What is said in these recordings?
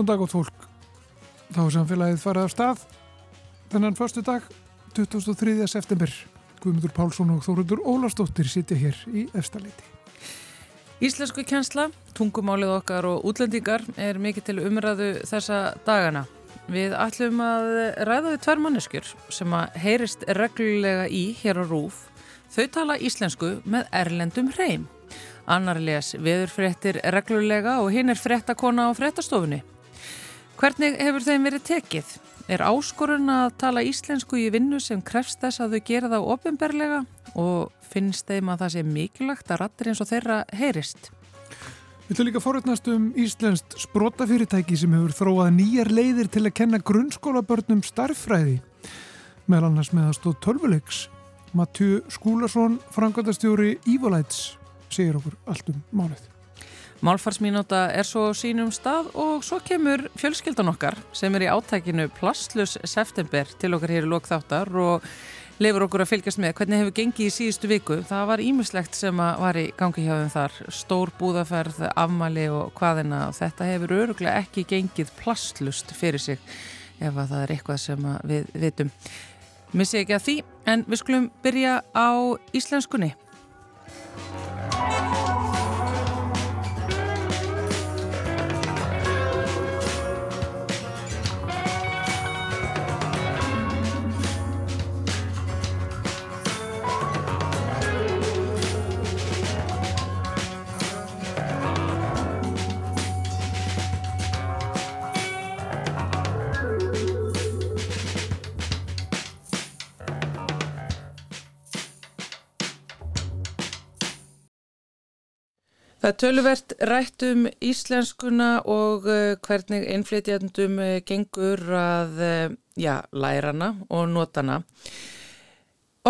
Góðan dag og fólk. Þá er samfélagið farið af stað. Þennan förstu dag, 23. september. Guðmundur Pálsson og Þórundur Ólastóttir sitja hér í efstaleiti. Íslensku kjensla, tungumálið okkar og útlendingar er mikið til umræðu þessa dagana. Við ætlum að ræða við tvær manneskjur sem að heyrist reglulega í hér á Rúf. Þau tala íslensku með erlendum hreim. Annar les viðurfréttir reglulega og hinn er fréttakona á fréttastofunni. Hvernig hefur þeim verið tekið? Er áskorun að tala íslensku í vinnu sem krefst þess að þau gera það ofinberlega og finnst þeim að það sé mikilvægt að rattir eins og þeirra heyrist? Við ætlum líka að forutnast um Íslenskt sprótafyrirtæki sem hefur þróað nýjar leiðir til að kenna grunnskólabörnum starffræði meðal annars með að stóð tölvuleiks. Matjú Skúlason, frangöndastjóri Ívolæts, segir okkur allt um málið. Málfarsmínúta er svo sínum stað og svo kemur fjölskyldan okkar sem er í átækinu Plastlus september til okkar hér í lokþáttar og lefur okkur að fylgjast með hvernig hefur gengið í síðustu viku. Það var ímislegt sem var í gangi hjá þeim þar, stór búðaferð, afmali og hvaðina og þetta hefur öruglega ekki gengið plastlust fyrir sig ef að það er eitthvað sem við vitum. Missi ekki að því en við skulum byrja á íslenskunni. Það er töluvert rætt um íslenskuna og uh, hvernig innflytjandum uh, gengur að uh, já, lærana og notana.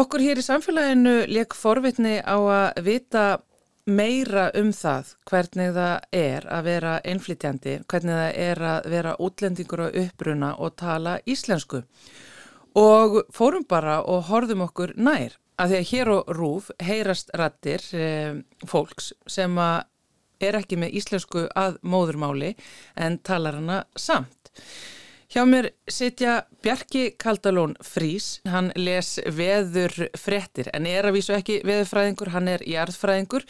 Okkur hér í samfélaginu leik forvitni á að vita meira um það hvernig það er að vera innflytjandi, hvernig það er að vera útlendingur á uppbruna og tala íslensku. Og fórum bara og horfum okkur nær að því að hér og rúf heyrast rattir eh, fólks sem er ekki með íslensku að móðurmáli en talar hana samt. Hjá mér sitja Bjarki Kaldalón Frís, hann les veður frettir en er að vísu ekki veðurfræðingur, hann er jarðfræðingur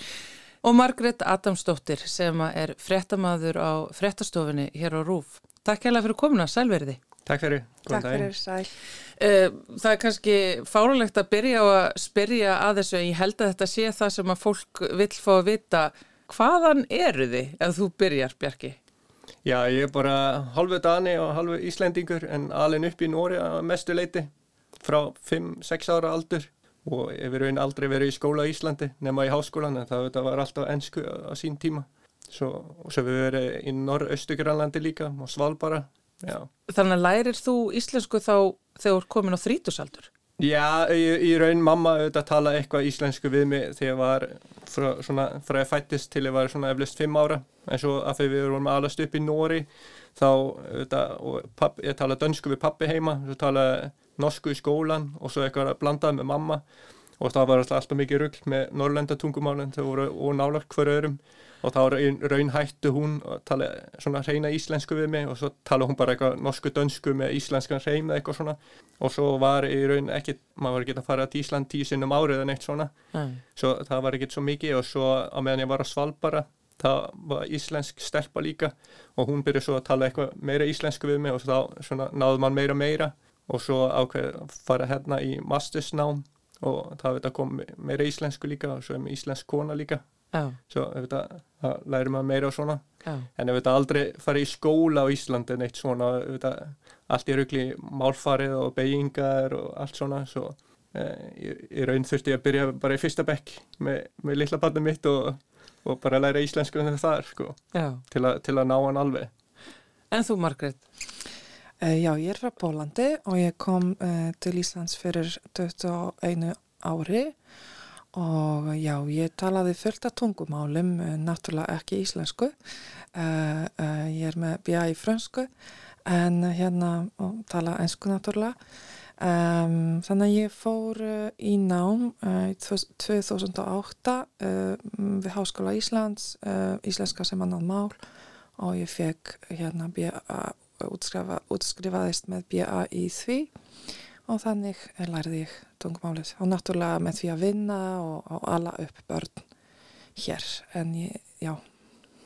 og Margret Adamsdóttir sem er frettamaður á frettastofinni hér á Rúf. Takk hella fyrir komuna, sælverði. Takk fyrir. Takk fyrir, sæl. Eh, það er kannski fárulegt að byrja á að spyrja að þessu en ég held að þetta sé það sem að fólk vil fá að vita hvaðan eru þið ef þú byrjar Bjarki? Já, ég er bara halvu dani og halvu íslendingur en alveg upp í Nóri að mestu leiti frá 5-6 ára aldur og ég verið einn aldrei verið í skóla í Íslandi nema í háskólan en það var alltaf ennsku á sín tíma svo, og svo við verið í Norr-Östugrænlandi líka og Svalbara Já. Þannig að lærir þú íslensku þá þegar þú er komin á þrítusaldur? Já, í, raun mamma auðvitað tala eitthvað íslensku við mig þegar ég var frá, svona, frá ég fættist til ég var svona eflust fimm ára. En svo að þegar við vorum alast upp í Nóri þá auðvitað, papp, ég tala dönsku við pappi heima svo tala norsku í skólan og svo eitthvað blandað með mamma. Og það var alltaf mikið rugg með norrlendatungumálinn þau voru ónálagt hver öðrum og þá raun hættu hún að tala svona reyna íslensku við mig og svo tala hún bara eitthvað norsku dönsku með íslenskan reym eða eitthvað svona og svo var í raun ekki, maður var ekki að fara til Ísland tíu sinnum árið en eitt svona mm. svo það var ekki svo mikið og svo á meðan ég var að Svalbara það var íslensk stelpa líka og hún byrjuði svo að tala eitthvað meira íslensku við mig og þá svona náðu mann meira meira og svo ákveði að fara hérna í mastersnám og það veit að kom meira íslensku líka og svo er mér íslensk kona líka. Svo það, það læri maður meira og svona. Já. en ef þetta aldrei farið í skóla á Íslandi en eitt svona það, allt í rugli málfarið og beigingar og allt svona svo eh, ég, ég raun þurfti að byrja bara í fyrsta bekk með, með lilla bannu mitt og, og bara læra íslensku en það er sko. Til, a, til að ná hann alveg. En þú Margret? Uh, já, ég er frá Pólandi og ég kom uh, til Íslands fyrir 21 ári. og já, ég talaði fullt af tungumálum, eh, náttúrulega ekki íslensku, uh, uh, ég er með bja í frönsku en hérna tala einsku náttúrulega. Um, þannig að ég fór uh, í nám í 2008 við Háskóla Íslands, íslenska sem annan mál. Og ég fekk hérna BA, útskrifa, útskrifaðist með BA í því. Og þannig lærði ég tungumálið. Og náttúrulega með því að vinna og, og alla upp börn hér. En ég, já.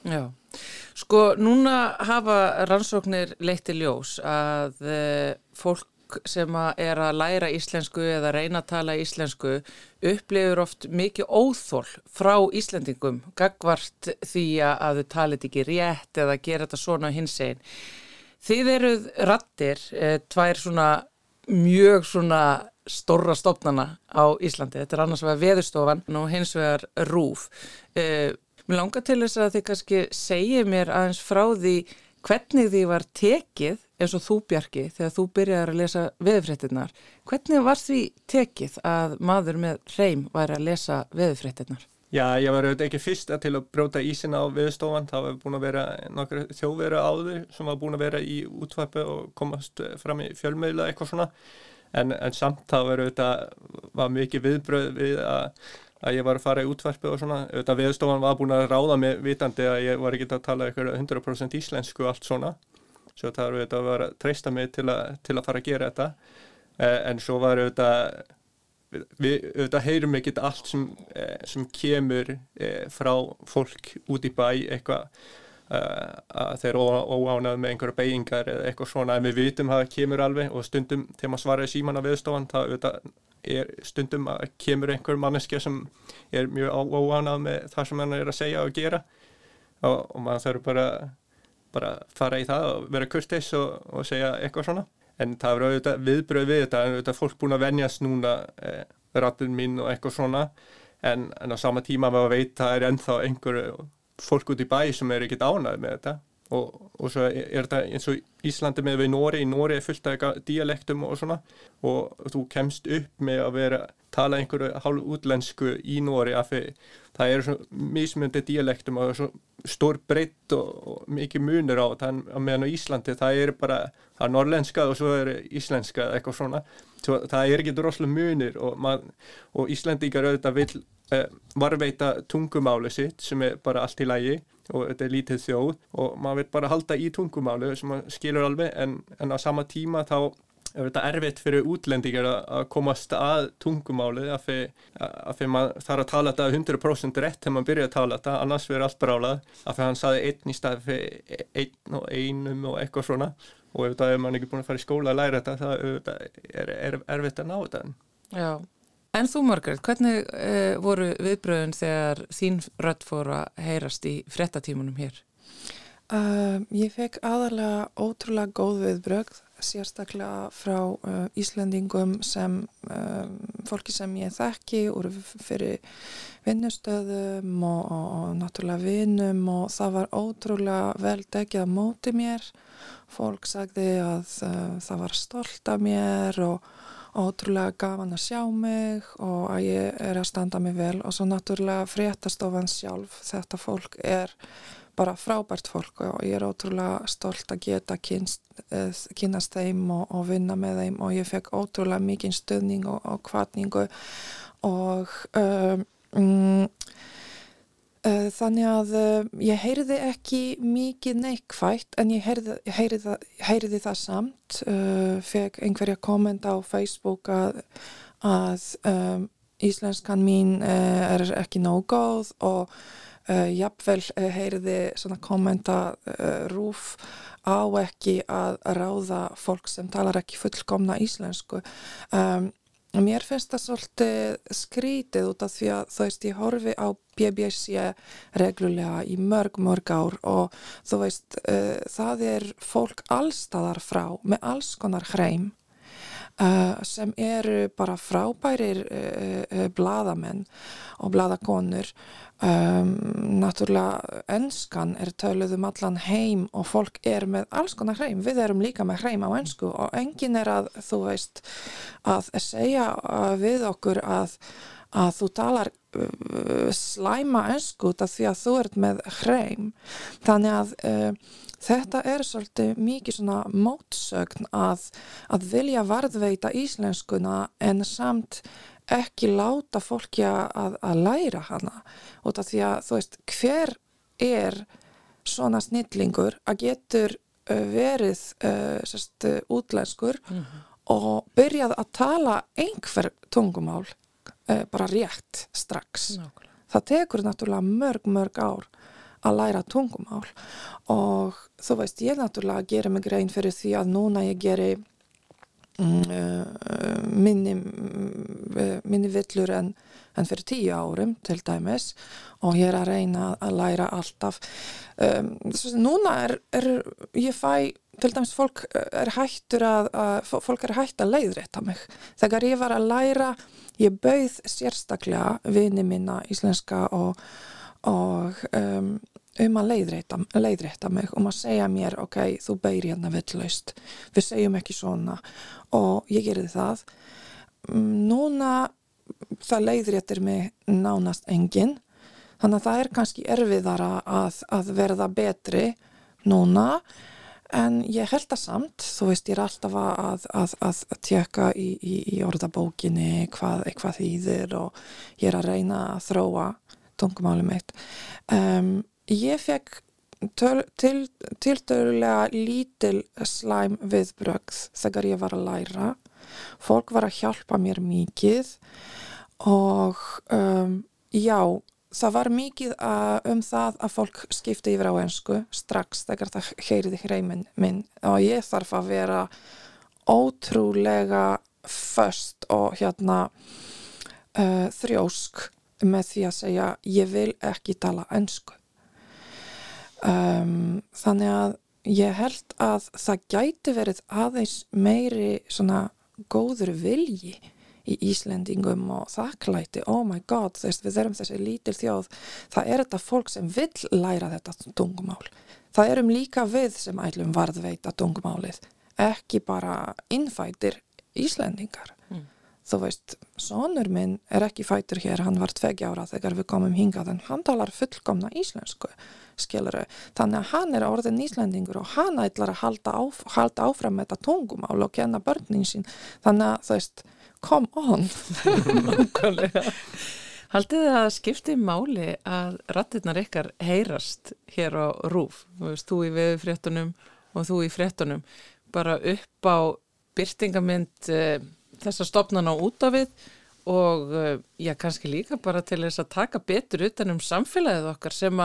Já, sko núna hafa rannsóknir leitt í ljós að uh, fólk sem er að læra íslensku eða reyna að tala íslensku upplifur oft mikið óþól frá Íslendingum gagvart því að þau talit ekki rétt eða gera þetta svona hins einn. Þið eruð rattir, uh, tvær svona mjög svona storra stopnana á Íslandi. Þetta er annars vegar veðustofan og hins vegar rúf. Uh, Mér langar til þess að þið kannski segja mér aðeins frá því hvernig því var tekið eins og þú Bjarki þegar þú byrjaði að lesa veðufréttinnar. Hvernig var því tekið að maður með reym væri að lesa veðufréttinnar? Já, ég var auðvitað ekki fyrsta til að bróta ísina á viðstofan. Það var búin að vera nokkur þjóðveru áður sem var búin að vera í útvarpu og komast fram í fjölmiðla eitthvað svona. En, en samt það var auðvitað var mikið viðbröð við að að ég var að fara í útvarpi og svona. Auðvitað viðstofan var búin að ráða mig vitandi að ég var ekki að tala eitthvað 100% íslensku og allt svona. Svo það var auðvitað að vera að treysta mig til að, til að fara að gera þetta. Eh, en svo var auðvitað við auðvitað heyrum ekkert allt sem, eh, sem kemur eh, frá fólk út í bæ eitthvað að þeir óánað með einhverja beigingar eða eitthvað svona en við vitum að það kemur alveg og stundum þegar maður svaraði síman að viðstofan það stundum að kemur einhver manneskja sem er mjög óánað með það sem hann er að segja og gera. Og, og maður þarf bara bara fara í það og vera kurtis og, og segja eitthvað svona. En það er auðvitað viðbröð við þetta en auðvitað fólk búin að venjast núna eh, rattin mín og eitthvað svona. En, en á sama tíma maður veit það er ennþá einhverju fólk út í bæ sem er ekkit ánað með þetta. Og, og svo er þetta eins og Íslandi með við Nóri, í Nóri er fullt af dialektum og svona. Og þú kemst upp með að vera tala einhverju hálf útlensku í Nóri af því það eru svona mismyndi dialektum og svona stór breytt og, og mikið munur á þann meðan á Íslandi það er bara, það er norrlenska og svo er íslenska eitthvað svona. Svo það er ekki droslega munir og, og Íslandíkar auðvitað vil varveita tungumáli sitt sem er bara allt í lægi og þetta er lítið þjóð og maður vil bara halda í tungumálu sem maður skilur alveg en, en á sama tíma þá er þetta erfitt fyrir útlendingar að komast að tungumálu af því að maður þarf að tala þetta 100% rétt þegar maður byrja að tala þetta annars verður allt brálað af því að hann saði einn í stað fyrir einn og einum og eitthvað svona og ef það er maður ekki búin að fara í skóla að læra þetta þá er, er erfitt að ná þetta. Já En þú Margaret, hvernig uh, voru viðbröðun þegar þín rött fór að heyrast í frettatímunum hér? Uh, ég fekk aðalega ótrúlega góð viðbröð, sérstaklega frá uh, Íslandingum sem fólki sem ég þekki úr fyrir vinnustöðum og, og, og náttúrulega vinnum og það var ótrúlega vel degið að móti mér. Fólk sagði að það var stolt af mér og ótrúlega gafan að sjá mig og að ég er að standa mig vel og svo náttúrulega fréttastofan sjálf. Þetta fólk er bara frábært fólk og ég er ótrúlega stolt að geta kynst, eh, kynast þeim og, og vinna með þeim og ég fekk ótrúlega mikið stöðning og, og kvartningu og um, þannig að uh, ég heyrði ekki mikið neikvægt en ég heyrði, heyrði, heyrði það samt, uh, fekk einhverja komment á Facebook að, að um, íslenskan mín uh, er ekki nóg góð og jafnvel heyrði svona kommenta rúf á ekki að ráða fólk sem talar ekki fullkomna íslensku. Um, Mér finnst það svolítið skrítið út af því að þú veist ég horfi á BBC reglulega í mörg mörg ár og þú veist uh, það er fólk allstaðar frá með alls konar hreim uh, sem eru bara frábærir uh, bladamenn og bladakonur Um, náttúrulega ennskan er töluð um allan heim og fólk er með alls konar hreim, við erum líka með hreim á ennsku og engin er að þú veist að segja við okkur að, að þú talar slæma ennsku því að þú ert með hreim. Þannig að uh, þetta er svolítið mikið svona mótsögn að, að vilja varðveita íslenskuna en samt ekki láta fólki að, að læra hana út af því að þú veist hver er svona snillingur að getur uh, verið uh, sérst, útlenskur og byrjað að tala einhver tungumál uh, bara rétt strax. Nákvæmlega. Það tekur náttúrulega mörg, mörg ár að læra tungumál og þú veist, ég náttúrulega gerir mig grein fyrir því að núna ég gerir minni, mm, minni villur en, en fyrir tíu árum til dæmis og ég er að reyna að læra alltaf. Um, sem núna er, er ég fæ, til dæmis fólk er hættur að, að fólk er hætt að leiðrétta mig. Þegar ég var að læra, ég bauð sérstaklega vini minna íslenska og, og um, um að leiðrétta, leiðrétta mig um að segja mér, ok, þú beir hérna vittlaust, við segjum ekki svona og ég gerði það. Núna það leiðréttir mig nánast engin þannig að það er kannski erfiðara að, að verða betri núna. En ég held það samt þú veist ég er alltaf að, að, að tjekka í, í, í orðabókinni hvað eitthvað þýðir og ég er að reyna að þróa tungumáli mitt. Um, ég fekk til, tiltölulega lítil slæm viðbrögð þegar ég var að læra. Fólk var að hjálpa mér mikið og um, já það var mikið að, um það að fólk skipti yfir á ensku strax þegar það heyriði hreiminn minn og ég þarf að vera ótrúlega först og hérna uh, þrjósk með því að segja ég vil ekki tala ensku um, þannig að ég held að það gæti verið aðeins meiri svona góður vilji í Íslendingum og þakklæti. Oh my god, þess, við erum þessi lítil þjóð. Það er þetta fólk sem vill læra þetta tungumál. Það erum líka við sem ætlum varðveita tungumálið ekki bara innfætir Íslendingar. Þú veist, sonur minn er ekki fætur hér, hann var tvegi ára þegar við komum hingað en hann talar fullkomna íslensku skiluru, þannig að hann er orðin íslendingur og hann ætlar að halda, áf, halda áfram með þetta tungumál og kenna börnin sín, þannig að þú veist come on. Haldið það að skipti máli að rattirnar ykkar heyrast hér á rúf, þú veist, þú í veðufréttunum og þú í fréttunum. Bara upp á byrtingamind uh, þessa stopnana út af við og uh, já, kannski líka bara til þess að taka betur utan um samfélagið okkar sem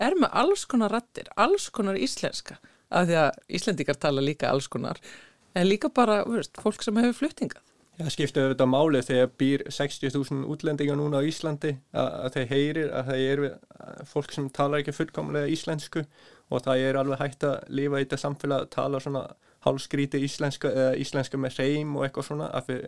er með alls konar rattir, alls konar íslenska, af því að Íslendikar tala líka alls konar, en líka bara, veist, fólk sem hefur fluttingað. Það skiptu auðvitað máli þegar býr 60.000 útlendingar núna á Íslandi að, að þeir heyrir að það er fólk sem talar ekki fullkomlega íslensku og það er alveg hægt að lifa í þetta samfélag að tala svona hálskríti íslenska íslenska með reym og eitthvað svona af því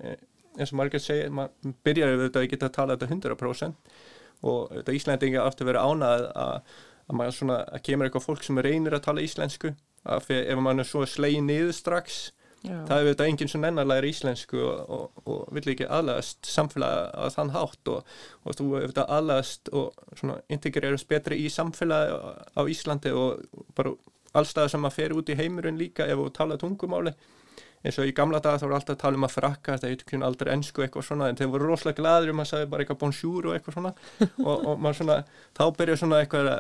eins og margir segja, maður byrjar auðvitað að geta að tala þetta 100% og þetta Íslandingar átti að vera ánað að, að maður svona, að kemur eitthvað fólk sem reynir að tala íslensku af því ef maður er svo slegin niður strax Já. það er auðvitað enginn sem ennar læri íslensku og, og, og vill ekki aðlæðast samfélagi að þann hátt og, og þú auðvitað aðlæðast og integrerast betri í samfélagi á Íslandi og bara allstað sem að fer út í heimurinn líka ef þú tala tungumáli. Eins og í gamla daga þá voru alltaf að tala um að frakka heitir kynna aldrei ennsku eitthvað svona en þeir voru rosalega gladur um að sagði bara eitthvað bonjour og eitthvað svona. Og, og maður svona þá byrja svona eitthvað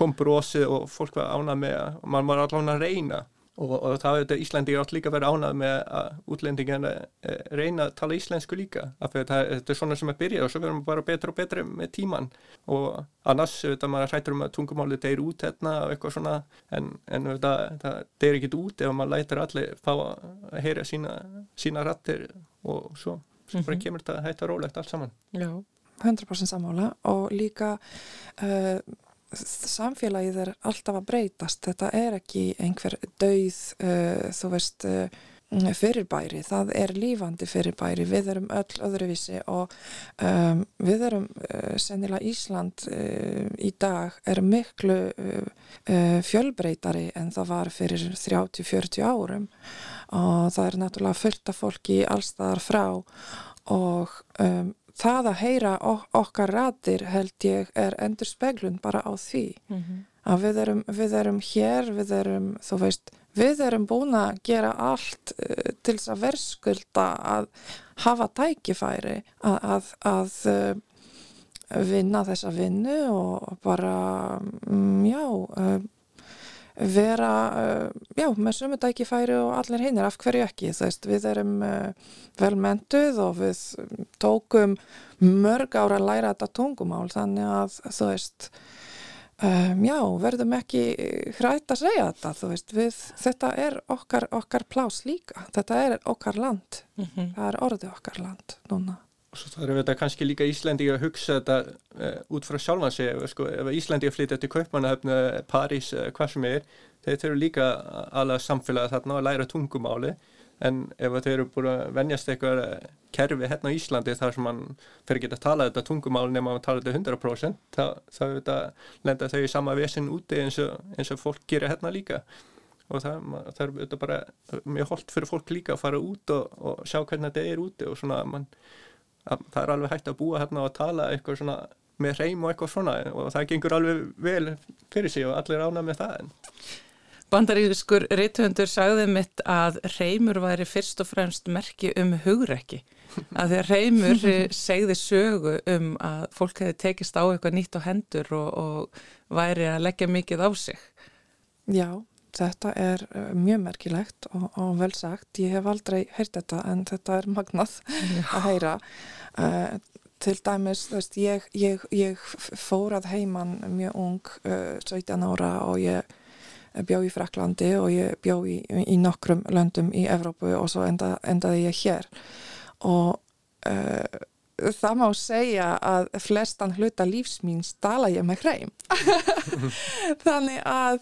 kom brosið og fólk var ánað með og maður var allavega að reyna og, og það er þetta Íslandi átt líka að vera ánað með að útlendingin eh, reyna að tala íslensku líka. Af því að þetta er svona sem að byrja og svo verðum við bara betra og betra með tíman og annars þetta maður hrættur um að tungumáli deyir út hérna og eitthvað svona en, en það, það deyir ekkit út ef maður lætir allir fá að heyra sína, sína rattir og svo, svo bara mhm. kemur þetta hægt að rólegt allt saman. Já, 100% sammála. Og líka uh, samfélagið er alltaf að breytast. Þetta er ekki einhver dauð uh, þú veist uh, fyrirbæri, það er lífandi fyrirbæri, við erum öll öðruvísi og um, við erum uh, sennilega Ísland í dag er miklu fjölbreytari en það var fyrir 30-40 árum. Og það er náttúrulega fullt af fólki allstaðar frá og um, það að heyra okkar ratir held ég er endur speglun bara á því mm -hmm. að við erum, við erum hér, við erum þú veist, við erum búin að gera allt uh, til þess að verskulda að hafa tækifæri að, að, að uh, vinna þessa vinnu og bara um, já uh, vera uh, já, með sömu dækifæri og allir hinnir, af hverju ekki? Þú veist, við erum uh, velmentuð og við tókum mörg ára að læra þetta tungumál þannig að þú veist um, já, verðum ekki hrætt að segja þetta, þú veist við, þetta er okkar, okkar plás líka. Þetta er okkar land. Mm -hmm. það er orðið okkar land núna svo þarf þetta kannski líka Íslandi að hugsa þetta uh, út frá sjálfan sig. Sko, ef Íslandi að flytja til Kaupmannahöfnu París, uh, hvað sem er þeir eru líka alveg samfélagið þarna að læra tungumáli en ef þeir eru búin að venjast eitthvað eh, kerfi hérna á Íslandi þar sem mann fyrir ekki að tala þetta tungumáli nema að tala þetta 100% þá, lenda þau í sama vesin úti eins og, eins og fólk gerir hérna líka. Og það, það er bara mjög holdt fyrir fólk líka að fara út og, og sjá hvernig þetta er úti og svona mann það er alveg hægt að búa hérna og tala eitthvað svona með reym og eitthvað svona og það gengur alveg vel fyrir sig og allir ána með það Bandarískur reythundur sagði mitt að reymur væri fyrst og fremst merki um hugrekki að því að reymur segði sögu um að fólk hefði tekist á eitthvað nýtt á hendur og, og væri að leggja mikið á sig Já Þetta er eh, mjög merkilegt og, og vel sagt. Ég hef aldrei heyrt þetta en þetta er magnað að heyra. Uh, til dæmis, þú veist, ég, ég, ég fór að heimann mjög ung, uh, eh, 17 ára og ég bjó í Fraklandi og ég bjó í, í nokkrum löndum í Evrópu og svo enda, endaði ég hér. Og uh, það má segja að flestan hluta lífsmýns tala ég með hreim. Þannig að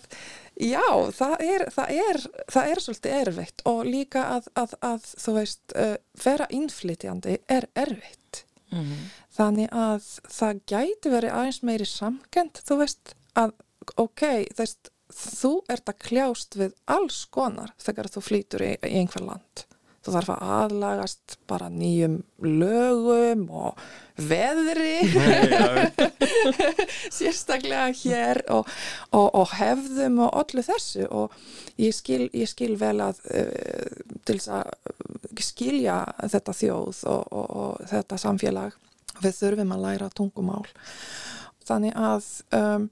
Já, það er, það er, það er svolítið erfitt og líka að, að, að þú veist, uh, vera innflytjandi er erfitt. Mm -hmm. Þannig að það gæti verið aðeins meiri samkend, þú veist, að ok, veist, þú ert að kljást við alls konar þegar þú flýtur í, í einhver land þú þarf að aðlagast bara nýjum lögum og veðri. Sérstaklega hér og, og, og hefðum og öllu þessu. Og ég skil, ég skil vel að uh, til þess að skilja þetta þjóð og, og þetta samfélag. Við þurfum að læra tungumál. Þannig að um,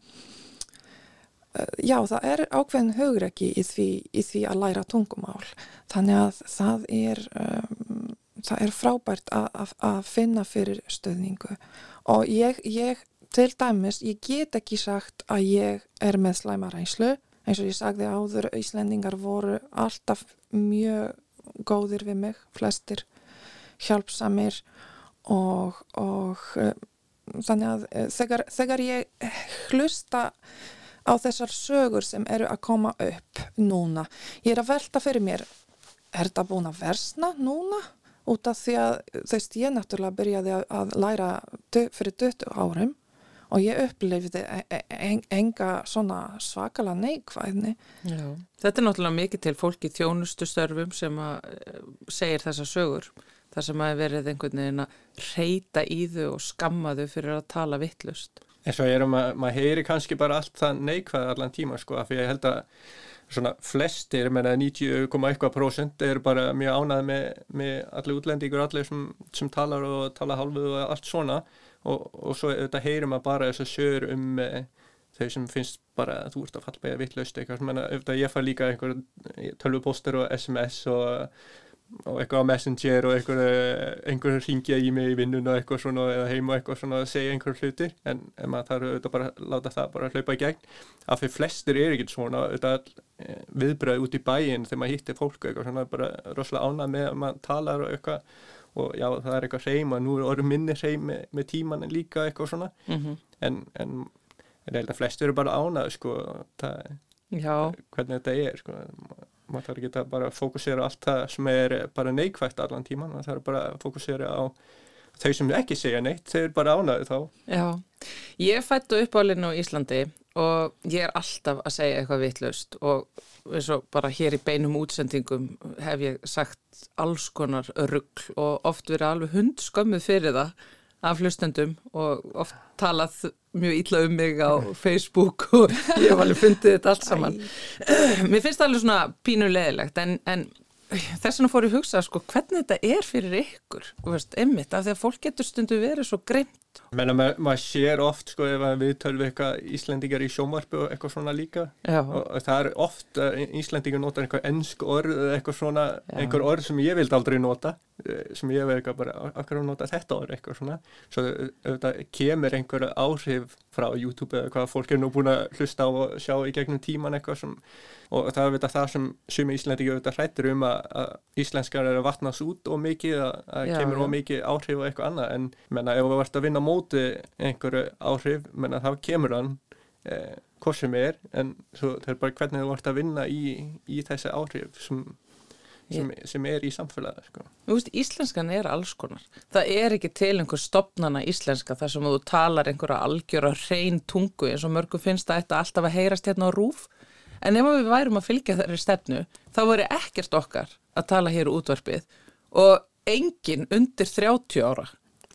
já, það er ákveðin hugreiki í því, í því að læra tungumál. Þannig að það er, um, það er frábært að, að, finna fyrir stöðningu. Og ég, ég, til dæmis, ég get ekki sagt að ég er með slæmarænslu. Eins og ég sagði áður, Íslendingar voru alltaf mjög góðir við mig, flestir hjálpsamir og, og þannig að eh, þegar, þegar ég hlusta á þessar sögur sem eru að koma upp núna. Ég er að velta fyrir mér, er þetta búin að versna núna? Út af því að veist, ég náttúrulega byrjaði að læra fyrir 20 árum og ég upplifði e, e, e, enga svona svakala neikvæðni. Já, þetta er náttúrulega mikið til fólki þjónustu störfum sem segir þessa sögur. Það sem að verið einhvern veginn að reyta í þau og skamma þau fyrir að tala vittlust. En svo er að ma maður heyri kannski bara allt það neikvæð allan tíma sko af því ég held að svona flestir, menna 90,1% er bara mjög ánað með, með allir útlendingur, allir sem, sem talar og tala halvuð og allt svona. Og, og svo þetta heyrir maður bara þess að sjöur um eh, þau sem finnst bara að þú ert að falla með vittlaust eitthvað, menna auðvitað ég far líka einhver tölvupóster og SMS og og eitthvað á messenger og einhver, einhver ringja í mig í vinnun og eitthvað svona eða heim og eitthvað svona að segja einhver hluti. En, en maður þarf auðvitað bara að láta það bara hlaupa í gegn. Af því flestir er ekkert svona auðvitað eh, viðbröð út í bæin þegar maður hittir fólk eitthvað svona bara rosalega ánað með að maður talar og eitthvað. Og já það er eitthvað hreim og nú er orðið minni hreim með, með tíman en líka eitthvað svona. Mm -hmm. en, en, en ég held að flestir eru bara ánað sko það, hvernig þetta er sko maður þarf ekki að bara fókusera allt það sem er bara neikvægt allan tíman, maður þarf bara að fókusera á þau sem ekki segja neitt, þau er bara ánaðu þá. Já, ég fættu uppálinn á Íslandi og ég er alltaf að segja eitthvað vittlust og eins og bara hér í beinum útsendingum hef ég sagt alls konar ruggl og oft verið alveg hundskömmuð fyrir það af hlustendum og oft talað mjög ítla um mig á Facebook og ég hef alveg fundið þetta allt saman. Mér finnst það alveg svona pínulegilegt en, en þess vegna fór ég að hugsa sko hvernig þetta er fyrir ykkur, veist, ymmit, af því að fólk getur stundu verið svo greimt Menna, maður, maður sér oft sko ef við tölum eitthvað Íslendingar í sjómarpu og eitthvað svona líka. Og, og það er oft að Íslendingar nota eitthvað ennsk orð eða eitthvað svona, Já. einhver orð sem ég vildi aldrei nota eh, sem ég veið eitthvað bara, akkur að nota þetta orð? eitthvað svona, svo auðvitað kemur einhver áhrif frá YouTube eða hvað fólk er nú búin að hlusta á og sjá í gegnum tíman eitthvað sem og það er auðvitað það sem sumi Íslendingar auðvitað hrættir um að, að íslenskar er að vatnast út og mikið að, að Já, kemur og mikið áhrif og eitthvað annað. En menna, ef þú vart að vinna móti einhverju áhrif, menna, þá kemur hann eh, hvort sem er en svo, það er bara hvernig þú vart að vinna í, í þessi áhrif sem, sem, sem er í samfélagi sko. Veist, íslenskan er alls konar. Það er ekki til einhver stopnana íslenska þar sem þú talar einhverja algjöra hrein tungu eins og mörgu finnst að þetta alltaf að heyrast hérna á rúf. En ef við værum að fylgja þeirri stefnu, þá voru ekkert okkar að tala hér útvarpið og enginn undir 30 ára,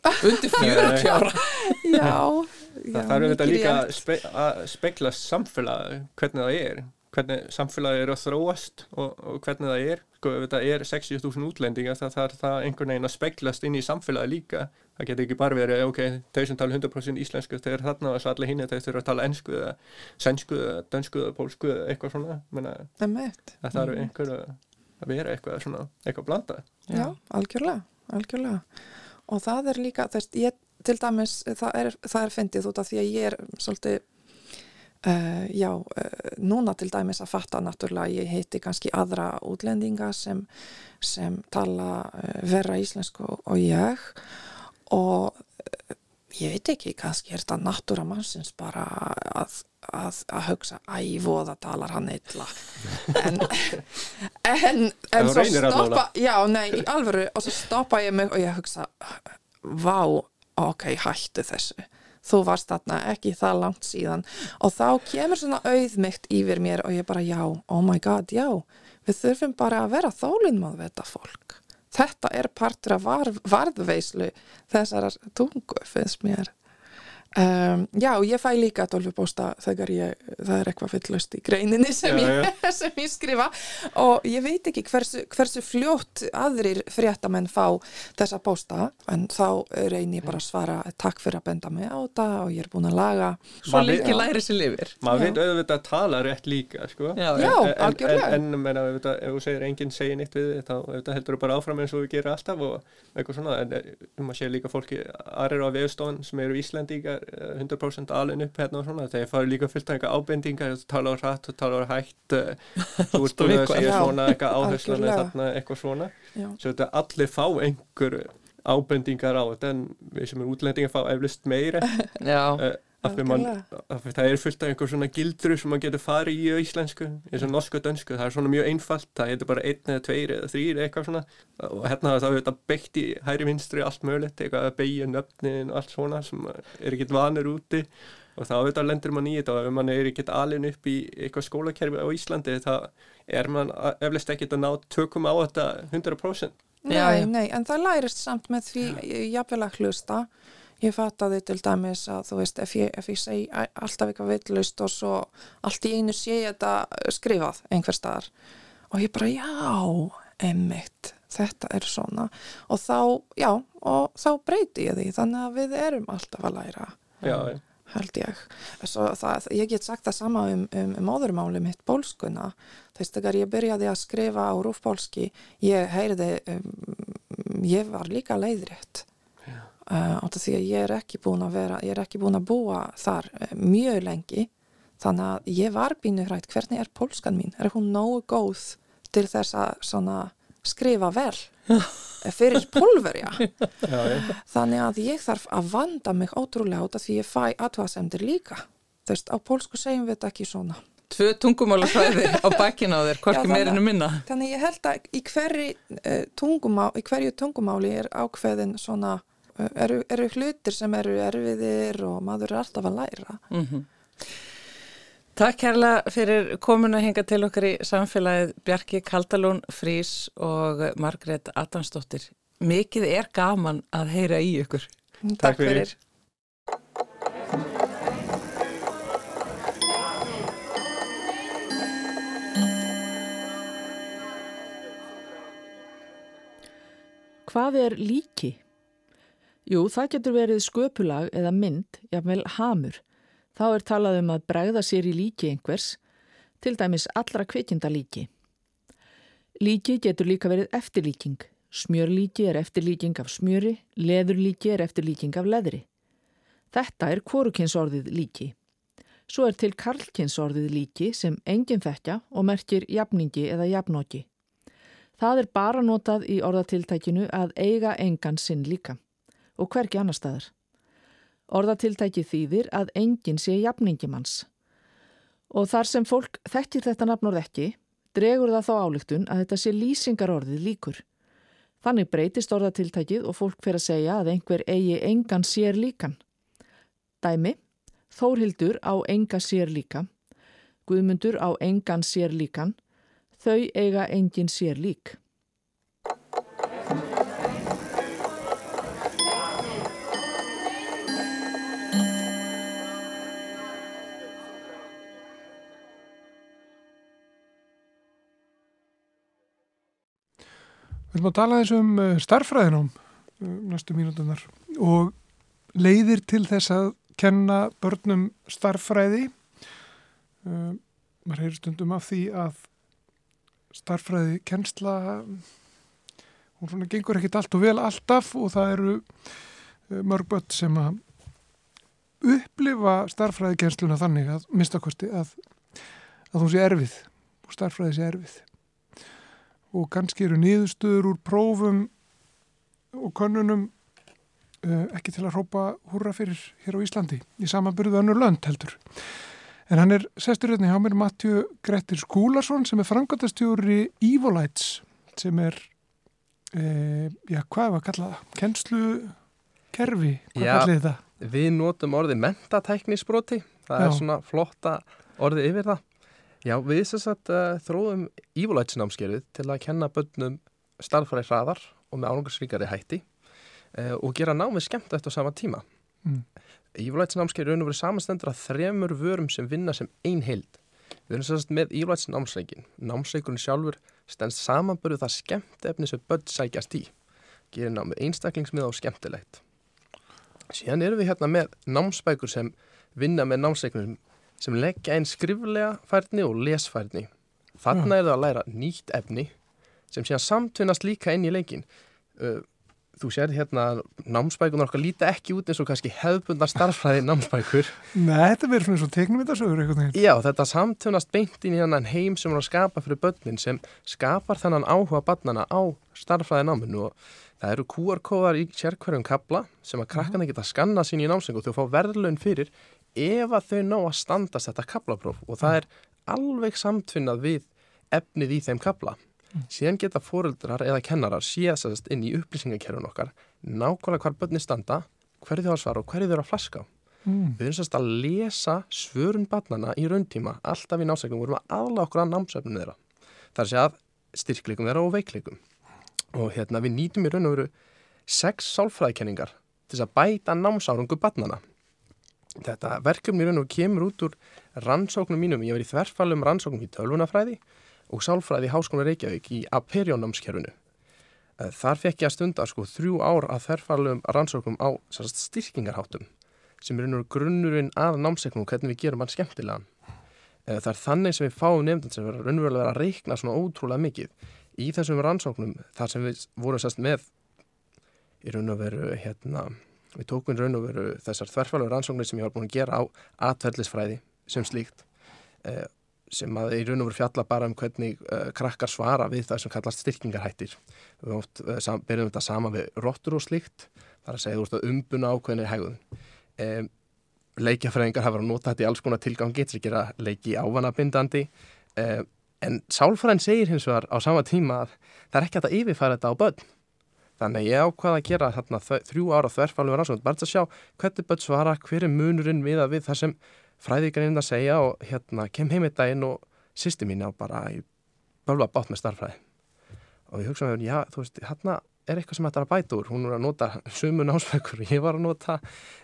undir 40 ára. Já, það þarf auðvitað líka að spe, að spekla samfélagi hvernig það er hvernig samfélagi er að þróast og, og hvernig það er. Sko ef þetta er 60.000 útlendingar það þarf það einhvern veginn að speklast inn í samfélagi líka. Það getur ekki bara verið ok, þau sem tala 100% íslensku þau eru þarna og svo allir hinn þau þurfa að tala ennsku eða sænsku eða dönsku eða pólsku eða eitthvað svona. Menna, það þarf einhver að að vera eitthvað svona, eitthvað blanda Já, algjörlega, algjörlega. Og það er líka, þess, ég, til dæmis, það er, það er fyndið út af því að ég er svolítið, uh, já, uh, núna til dæmis að fatta náttúrulega, ég heiti kannski aðra útlendinga sem, sem tala uh, vera íslensku og ég. Og ég veit ekki, kannski er þetta náttúra mannsins bara að, að, að hugsa, æ, voða talar hann illa. En, en, en svo stoppa já, nei, alvöru, og svo stoppa ég mig og ég hugsa, vá ok, hættu þessu. Þú varst þarna ekki það langt síðan. Og þá kemur svona auðmygt yfir mér og ég bara, já, oh my god, já. Við þurfum bara að vera þólinmað við þetta fólk þetta er partur af var, varðveislu þessar tungu finnst mér um, já, ég fæ líka tólfupósta þegar ég, það er eitthvað fyllust í greininni sem, Já, ég, sem ég skrifa og ég veit ekki hversu, hversu fljótt aðrir fréttamenn fá þessa pósta en þá reynir ég bara að svara takk fyrir að benda mig á þetta og ég er búin að laga Svo lengi læri sér lifir. maður Já. veit auðvitað að tala rétt líka sko. Já, Já, en, en, algjörlega. en, en meina, auðvitað, ef þú segir enginn segir neitt við þá auðvitað heldur þú bara áfram eins og við gerum alltaf og eitthvað svona en eh, maður sé líka fólki aðrir á veðstofan sem eru Íslandíkar eh, 100% alin upp hérna og svona. Þeir fara líka fullt af eitthvað ábendingar þú tala á hratt, þú tala á hætt eh, þú ert búin að eitthvað. segja svona eitthvað áherslan er eitthvað svona. Svo þetta allir fá einhver ábendingar á þetta en við sem er útlendingar fá eflust meira. Já, uh, af því man, af því það er fullt af einhver svona gildru sem maður getur farið í á íslensku eins og norsku og dönsku, það er svona mjög einfalt það heitir bara einn eða tveir eða þrýr eitthvað svona. Og hérna þá er þetta beitt í hæri vinstri allt mögulegt, eitthvað að beigja nöfnin og allt svona sem er ekkit vanur úti. Og þá auðvitað lendur mann í þetta. Og ef mann er ekkit alin upp í eitthvað skólakerfi á Íslandi þá er mann eflust ekkit að ná tökum á þetta 100% Nei, Já, já. nei, en það lærist samt með því jafnvel að hlusta. Ég fattaði til dæmis að þú veist, ef ég, ef ég segi alltaf eitthvað villust og svo allt í einu sé ég þetta skrifað einhver staðar og ég bara, já, emmitt, þetta er svona og þá, já, og þá breyti ég því, þannig að við erum alltaf að læra Já, held ég. Það, ég get sagt það sama um, um, um móðurmáli mitt pólskuna. Þess þegar ég byrjaði að skrifa á rúfpólski, ég heyrði, um, ég var líka leiðrétt. Uh, átta því að ég er ekki búin að vera, ég er ekki búin að búa þar uh, mjög lengi. Þannig að ég var bínu hrætt, hvernig er pólskan mín? Er hún nógu góð til þess að svona skrifa vel fyrir pólverja? Þannig að ég þarf að vanda mig ótrúlega út af því ég fæ aðtöðasemdir líka. Þú veist, á pólsku segjum við þetta ekki svona. tvö tungumála svæði á bakkinu á þér, hvorki meirinu minna. Þannig ég held að í, hverri, uh, tungumá, í hverju tungumáli er ákveðin svona, uh, eru, eru hlutir sem eru erfiðir og maður er alltaf að læra. Mm Takk kærlega fyrir komuna hinga til okkar í samfélagið Bjarki Kaldalún Frís og Margrét Adamsdóttir. Mikið er gaman að heyra í ykkur. Takk fyrir. Hvað er líki? Jú, það getur verið sköpulag eða mynd, jafnvel hamur. Þá er talað um að bregða sér í líki einhvers, til dæmis allra kvikindalíki. Líki getur líka verið eftirlíking. Smjörlíki er eftirlíking af smjöri, leðurlíki er eftirlíking af leðri. Þetta er kvorukinsorðið líki. Svo er til karlkinsorðið líki sem enginn þekkja og merkir jafningi eða jafnóki. Það er bara notað í orðatiltækinu að eiga engan sinn líka og hverki annar staðar. Orðatiltæki þýðir að enginn sé jafningimanns. Og þar sem fólk þekkir þetta nafnorð ekki, dregur það þá álygtun að þetta sé lýsingarorðið líkur. Þannig breytist orðatiltækið og fólk fyrir að segja að einhver eigi engan sér líkan. Dæmi, Þórhildur á enga sér líka, Guðmundur á engan sér líkan, þau eiga engin sér lík. Við erum að tala eins um uh, starffræðinám uh, næstu mínutunar og leiðir til þess að kenna börnum starffræði. Uh, maður heyrir stundum af því að starffræði kennsla, hún svona gengur ekkit allt og vel alltaf og það eru mörg börn sem að upplifa starffræði kennsluna þannig að minnstakosti að, að hún sé erfið og starffræði sé erfið og kannski eru niðurstöður úr prófum og könnunum uh, ekki til að hrópa húra fyrir hér á Íslandi í samanbyrðu önnur lönd heldur. En hann er sestur hérna hjá mér Mattiu Grettir Skúlason sem er frangatastjóri Evolites sem er, uh, já hvað var að kalla það? Kennslukerfi, hvað kallið það? Við notum orðið mentatæknisbroti, það já. er svona flotta orðið yfir það. Já, við að uh, þróðum Evolætsnámskerfið til að kenna bönnum starffæri hraðar og með ánungarsvíkari hætti uh, og gera námið skemmt eftir sama tíma. Mm. Evolætsnámskerfið er og verið samanstendur að þremur vörum sem vinna sem ein heild. Við erum sérst með Evolætsnámsleikin. Námsleikurinn sjálfur stendst samanböru það skemmt efni sem bönn sækjast í. Gerir námið einstaklingsmið og skemmtilegt. Síðan erum við hérna með námsbækur sem vinna með námsleikunum sem leggja einn skriflega færni og lesfærni. Þannig er það að læra nýtt efni sem síðan samtvinnast líka inn í leikin. Þú sér hérna námsbækunar okkar líta ekki út eins og kannski hefðbundar starfræði námsbækur. Nei, þetta verður svona og tegnum þetta sögur eitthvað. Já, þetta samtvinnast beint inn í hann heim sem er að skapa fyrir börnin sem skapar þannan áhuga barnana á starfræði náminu og það eru QR-kóðar í sérkverjum kabla sem að krakkana geta skanna sín í námsengu og þú fá verðlaun fyrir ef að þau ná að standast þetta kaplapróf og það er alveg samtvinnað við efnið í þeim kapla mm. síðan geta fóruldrar eða kennarar séðsast inn í upplýsingakerfun okkar nákvæmlega hvar börni standa hverju þau á að svara og hverju þau eru að flaska mm. við erum sérst að lesa svörun barnana í rauntíma alltaf í námsæknum vorum að aðla okkur að námsæknum þeirra. Þar sé að styrkleikum þeirra og veikleikum. Og hérna við nýtum í raun og veru sex sálfræðikenningar til að bæta námsárungu barnana Þetta verkefni raun og kemur út úr rannsóknum mínum. Ég var í þverfallum rannsóknum í tölvunafræði og sálfræði í Háskóla Reykjavík í Aperjónnámskerfunu. Eh, þar fekk ég að stunda sko þrjú ár að þverfallum rannsóknum á styrkingarháttum sem er raun og grunnurinn að námseknum og hvernig við gerum hann skemmtilegan. Eh, það er þannig sem við fáum nefndin sem verður raunverulega að reikna svona ótrúlega mikið í þessum rannsóknum þar sem við vorum sérst með í raun og veru hérna Við tókum raun og veru þessar þverfalögur ansóknir sem ég var búin að gera á atverðlisfræði sem slíkt eh, sem að í raun og veru fjalla bara um hvernig eh, krakkar svara við það sem kallast styrkingarhættir. Við oft eh, sam, byrjum þetta sama við róttur og slíkt, þar að segja þú veist að umbuna ákveðinir hegðun. Eh, leikjafræðingar hafa verið að nota þetta í alls konar tilgangi til að gera leiki ávanabindandi eh, en sálfræðin segir hins vegar á sama tíma að það er ekki að yfirfæra þetta á börn Þannig ég ákvaða að gera þarna þrjú ára þverfalveg rannsókn, bara að sjá hvernig börn svara, hver er munurinn við að við það sem fræðíkarinn að segja og hérna kem heim eitt daginn og sýsti mín á bara í bölva bát með starfræði. Og ég hugsaði, já, þú veist, hérna er eitthvað sem hættar að bæta úr, hún er að nota sumu námsbækur og ég var að nota,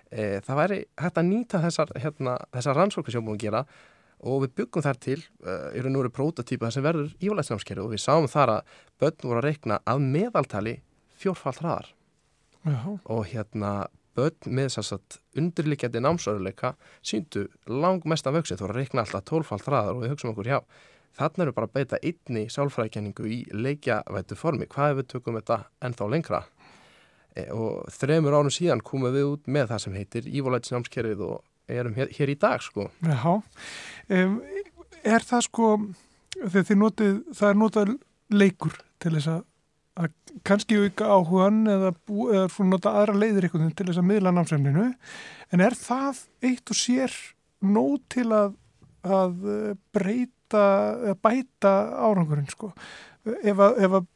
e, það væri hægt að nýta þessar, hérna, þessar rannsókn sem ég búin að gera og við byggum þar til, eru núri prototípa þess að verður ívalætsnámskerfi og við sáum þar að börn voru að reikna að meðaltali fjórfald hraðar. Og hérna börn með þess að undirlikjandi námsöruleika síndu langmestan vöksið, þú voru að reikna alltaf tólfald hraðar og við hugsaum okkur hjá þarna eru bara að beita einni sálfræðikenningu í leikjavættu formi, hvað ef við tökum þetta ennþá lengra? E, og þremur árum síðan komum við út með það sem heitir Ívolætisnámskerfið og erum hér, hér í dag sko. Já, um, er það sko, þegar þið notið, það er notað leikur til þess að, að kannski auka áhugan eða, bú, eða svona nota aðra leiðir veginn til þess að miðla námsefninu, en er það eitt og sér nóg til að, að breyta, að bæta árangurinn sko? Ef að, ef að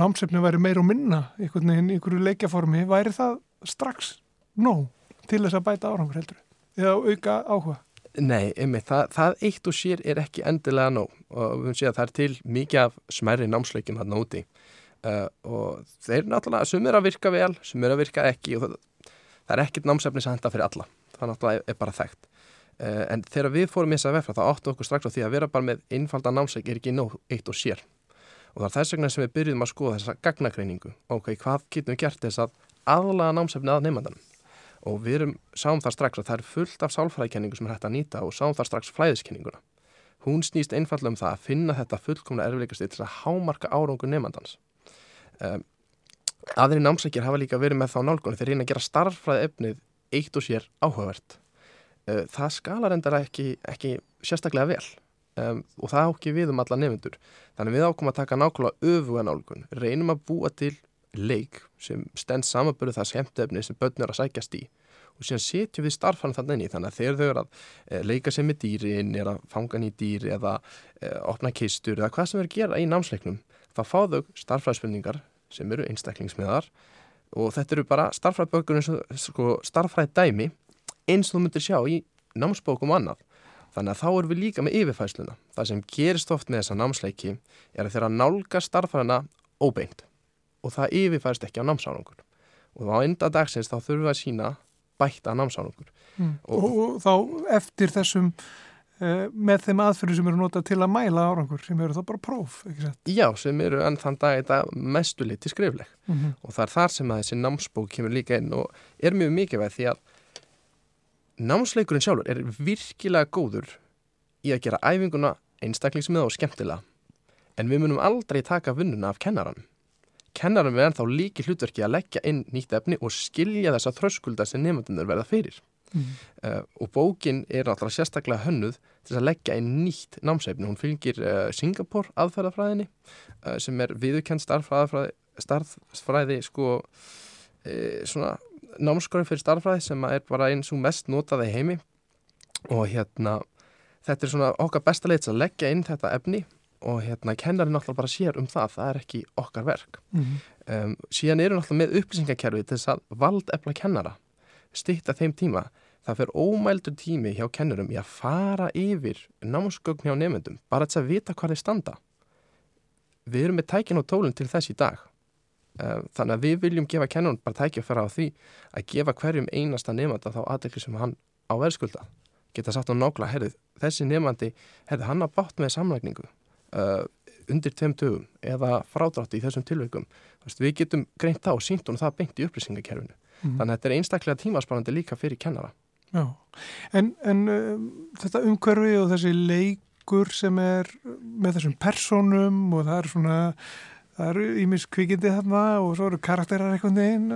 námsefni væri meir og minna einhvern veginn í einhverju leikjaformi, væri það strax nóg til þess að bæta árangur heldur? eða auka áhuga? Nei, einmitt, það, það eitt og sér er ekki endilega nóg. Og við höfum séð að það er til mikið af smerri námsleikum hann úti. Uh, og þeir náttúrulega, sum er að virka vel, sum er að virka ekki og það, það er ekkit námsefni sem henda fyrir alla, það náttúrulega er bara þekkt. Uh, en þegar við fórum í þessa vefra þá áttu okkur strax á því að vera bara með einfalda námsleik er ekki nóg eitt og sér. Og það er þess vegna sem við byrjum að skoða þessa gagnakreiningu, ok, hvað getum við gert þess að aðlaga námsefni að neymandanum og við erum, sáum það strax að það er fullt af sálfræðikenningu sem er hægt að nýta og sáum það strax flæðiskenninguna. Hún snýst einfallega um það að finna þetta fullkomna erfileikastið til að hámarka árangu nefnandans. Um, aðri námsækjir hafa líka verið með þá nálgunni þegar reyna að gera starffræði efnið eitt og sér áhugavert. Uh, það skalar endara ekki, ekki sérstaklega vel um, og það ákki við um alla nefnendur. Þannig við ákomum að taka nákvæmlega öfuga nálgun, reynum að búa til leik sem stend samanböru það skemmtefni sem börn er að sækjast í. Og síðan setjum við starfann þannig inn í þannig að þegar þau eru að e, leika sem með dýrin er að fanga nýjir dýr eða e, opna kistur eða hvað sem er að gera í námsleiknum þá fá þau starfræðspurningar sem eru einstaklingsmiðar og þetta eru bara starfræðbökur sko, starfræð dæmi eins og þú myndir sjá í námsbókum og annað. Þannig að þá erum við líka með yfirfæsluna það sem gerist oft með þessa námsleiki er að þeirra nálga starfræðina óbeint og það yfirfærst ekki á námsárangur. Og á enda dagsins þá þurfum við að sína bætta námsárangur. Mm. og, og, og þá eftir þessum uh, með þeim aðferðu sem eru notað til að mæla árangur sem eru þá bara próf Já, sem eru enn þann dag þetta mestuleiti skrifleg. Mm -hmm. og það er þar sem að þessi námsbók kemur líka inn og er mjög mikilvæg því að námsleikurinn sjálfur er virkilega góður í að gera æfinguna einstaklingsmið og skemmtilega. En við munum aldrei taka vinnuna af kennaran kennarum við ennþá líki hlutverki að leggja inn nýtt efni og skilja þessa þröskulda sem nefndunir verða fyrir. Mm. Uh, og bókin er náttúrulega sérstaklega hönnuð til að leggja inn nýtt námsefni. Hún fylgir uh, Singapore aðferðafræðinni uh, sem er viðukent starffræði, starffræði sko svona námskóri fyrir starffræði sem er bara eins og mest notaði heimi og hérna þetta er svona okkar besta leits að leggja inn þetta efni og hérna kennarinn náttúrulega bara sér um það það er ekki okkar verk. Mm -hmm. um, síðan eru náttúrulega með upplýsingakerfi til þess að vald efla kennara stýtta þeim tíma. Það fer ómældur tími hjá kennurum í að fara yfir námsgögn hjá nefndum bara til að vita hvað þeir standa. Við erum með tækin og tólun til þess í dag. Um, þannig að við viljum gefa kennurum bara tækja fyrir á því að gefa hverjum einasta nefnda þá aðdekli sem hann á verðskulda geta sagt á nákla, herrið, þessi nefnandi herrið, hann har bátt með samlækningu uh, undir tveim tögum eða frádrátti í þessum tilveikum við getum greint það og sínt hún það beint í upplýsingakerfinu mm. þannig að þetta er einstaklega tímasparandi líka fyrir kennara Já, en, en uh, þetta umhverfi og þessi leikur sem er með þessum personum og það er svona það eru ímis kvikindi þarna og svo eru karakterar eitthvað neginn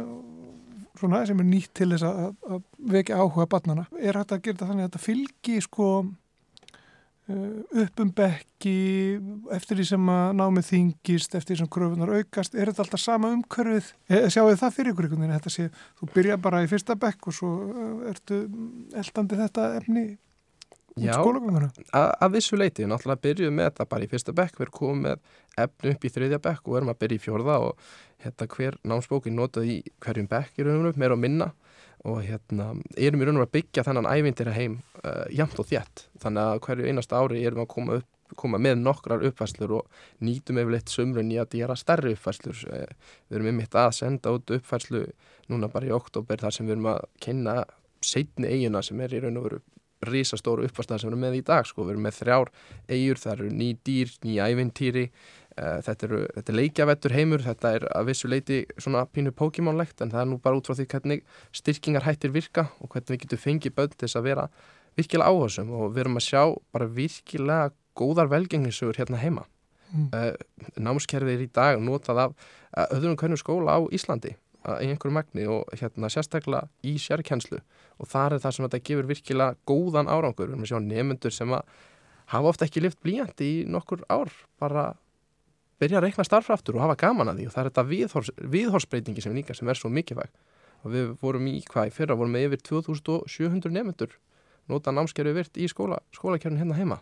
svona sem er nýtt til þess að, að vekja áhuga barnana. Er hægt að gera þetta þannig að þetta fylgi sko upp um bekki eftir því sem að námið þingist eftir því sem kröfunar aukast er þetta alltaf sama umkörfið eh, sjáu þið það fyrir ykkur einhvern veginn þetta sé, þú byrja bara í fyrsta bekk og svo eh, ertu eldandi þetta efni Já, að, vissu leiti, náttúrulega byrjuðum með þetta bara í fyrsta bekk, við erum komið með efni upp í þriðja bekk og erum að byrja í fjórða og hérna hver námsbókin notaði í hverjum bekk í raunum, meira og minna og hérna erum við raun og að byggja þennan ævindir heim uh, jamt og þjætt þannig að hverju einasta ári erum að koma, upp, koma með nokkrar uppfæslur og nýtum yfirleitt sömrun í að gera stærri uppfæslur uh, við erum yfirleitt að senda út uppfæslu núna bara í oktober þar sem við erum að kynna setni eiguna sem er í raun og veru risastóru uppfæslar sem við erum með í dag sko. við erum með þrjár eigur, það eru ný dýr, ný ævintýri þetta, eru, þetta er leikjavettur heimur, þetta er að vissu leiti svona pínu Pokémon-legt en það er nú bara út frá því hvernig styrkingar hættir virka og hvernig við getum fengið börn til þess að vera virkilega áhersum og við erum að sjá bara virkilega góðar velgengnisögur hérna heima. Mm. Uh, námskerfið er í dag notað af uh, öðrum hvernig skóla á Íslandi í einhverju magni og hérna sérstaklega í sérkjenslu og þar er það sem þetta gefur virkilega góðan árangur. Við erum að sjá nefnendur sem að hafa ofta ekki lift blíjandi í nokkur ár bara byrja að reikna starfraftur og hafa gaman að því. Og það er þetta viðhors, viðhorsbreytingi sem líka sem er svo mikilvæg. Og við vorum í hvað í fyrra vorum við yfir 2700 nefnendur nota námskerfi virt í skóla, skólakjörn hérna heima.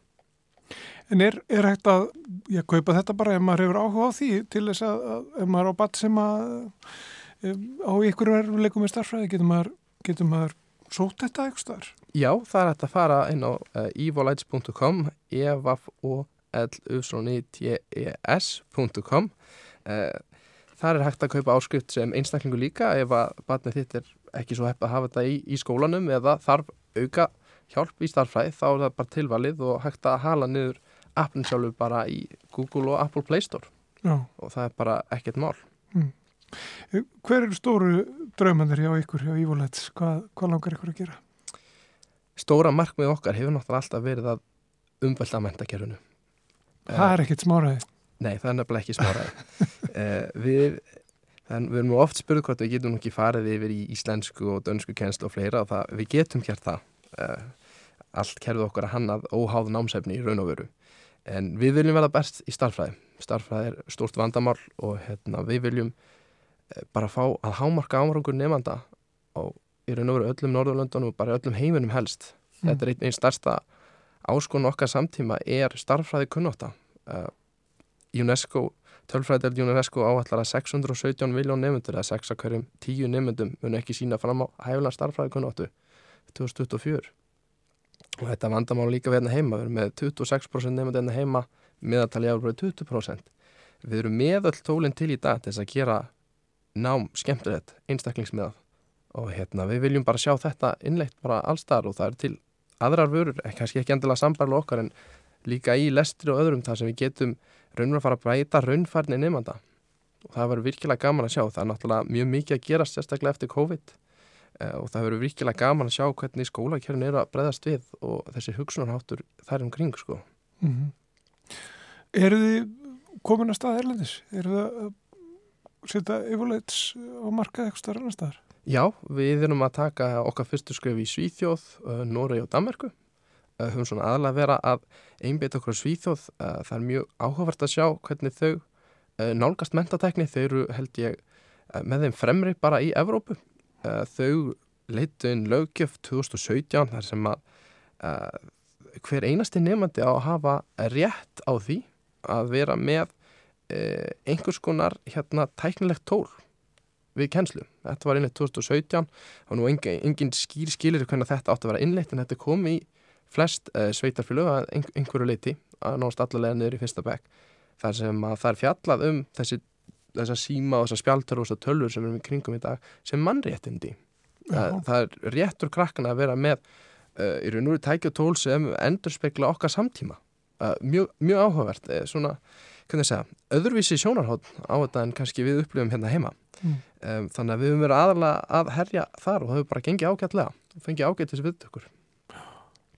En er, er hægt að ég kaupa þetta bara ef maður hefur áhuga á því til þess að, ef maður er á batt sem að á ykkur verðuleikum með starfræði getur maður, getur maður sót þetta eitthvað starf? Já, það er hægt að fara inn á uh, evolites.com evaf og l-u-t-e-s.com eh, Þar er hægt að kaupa áskrift sem einstaklingu líka ef að batnið þitt er ekki svo hepp að hafa þetta í, í skólanum eða þarf auka hjálp í starfræði þá er það bara tilvalið og hægt að hala niður appin sjálfur bara í Google og Apple Play Store Já. og það er bara ekkert mál mm. Hver eru stóru draumanir hjá ykkur hjá Ívolets? Hvað, hvað langar ykkur að gera? Stóra markmið okkar hefur náttúrulega alltaf verið að umvelda mentakerfinu Það er ekkert smáraði. Nei, það er nefnilega ekki smáraði. uh, við, við erum oft spurðið hvort við getum ekki farið yfir í íslensku og dönsku kjenslu og fleira og það, við getum gert það. Uh, allt kerfið okkar að hannað óháð námsefni í raun og veru. En við viljum verða best í starfræði. Starfræði er stort vandamál og hérna, við viljum uh, bara fá að hámarka ámrangur nefnda og í raun og veru öllum Norðurlöndunum og bara öllum heiminum helst. Mm. Þetta er einn ein starsta áskon okkar samtíma er starffræði kunnóta uh, UNESCO, tölfræðild UNESCO áallar að 617 miljón nefndur eða 6 að hverjum 10 nefndum mun ekki sína fram á hæflan starffræði kunnótu 2024 og þetta vandamál líka við hérna heima við erum með 26% nefndur hérna heima meðaltali ára 20% við erum með öll tólinn til í dag til þess að gera nám skemmtilegt einstaklingsmiðað. Og hérna við viljum bara sjá þetta innleitt bara allstar og það er til aðrar vörur, eh, kannski ekki endilega sambarlega okkar en líka í lestri og öðrum þar sem við getum raunverð að fara að breyta raunfærni nefnda og það verður virkilega gaman að sjá það er náttúrulega mjög mikið að gerast sérstaklega eftir COVID uh, og það verður virkilega gaman að sjá hvernig skólakjörn er að breyðast við og þessi hugsunarháttur þær umkring sko mm -hmm. Eru þið komin að stað erlendis? Eru þið að setja yfirleits á markað eitthvað starf annar staðar? Já, við erum að taka okkar fyrstu skref í Svíþjóð, uh, Noregi og Danmarku. Uh, höfum svona aðalega vera að einbeita okkur á Svíþjóð. Uh, það er mjög áhugavert að sjá hvernig þau nálgast mentatekni. Þau eru held ég með þeim fremri bara í Evrópu. Þau leitu inn lögjöf 2017 þar sem að hver einasti nefnandi á að hafa rétt á því að vera með einhvers konar hérna tæknilegt tól við kennslu. Þetta var innleitt 2017 og nú engin, engin skýr skilir hvernig þetta átti að vera innleitt en þetta kom í flest uh, sveitarfjölu að einhverju leiti að náðast allavega niður í fyrsta bekk þar sem að það er fjallað um þessi, þessa síma og þessa spjaltur og þessa tölur sem við erum í kringum í dag sem mannréttindi. Það, það er réttur krakkana að vera með uh, í raun og úr tækja tól sem endur spekla okkar samtíma. Uh, mjög, mjög áhugavert, svona, hvernig segja, öðruvísi sjónarhótt á þetta en kannski við upplifum hérna heima. Mm. Um, þannig að við höfum verið aðalega að herja þar og það hefur bara gengið ágætlega og fengið ágætt þessi viðtökur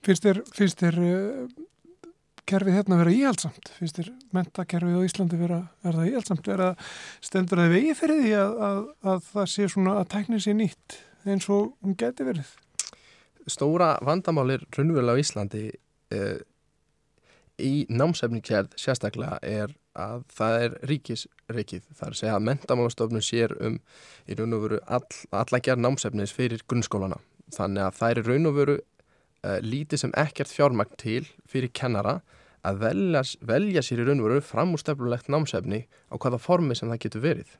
Finnst þér, finnst þér uh, kerfið hérna vera íhaldsamt? Finnst þér mentakerfið á Íslandi vera, vera íhaldsamt? Er það stendur það vegi fyrir því að, að, að það sé svona að tækni sér nýtt eins og hún geti verið? Stóra vandamálir raunverulega á Íslandi uh, í námsefnikjærð sérstaklega er að það er ríkisreikið. Það er að segja að mentamálastofnun sér um í raun og veru all, alla gerð námsefnis fyrir grunnskólana. Þannig að það er raun og veru uh, lítið sem ekkert fjármagn til fyrir kennara að velja, velja sér í raun og veru framústefnulegt námsefni á hvaða formi sem það getur verið.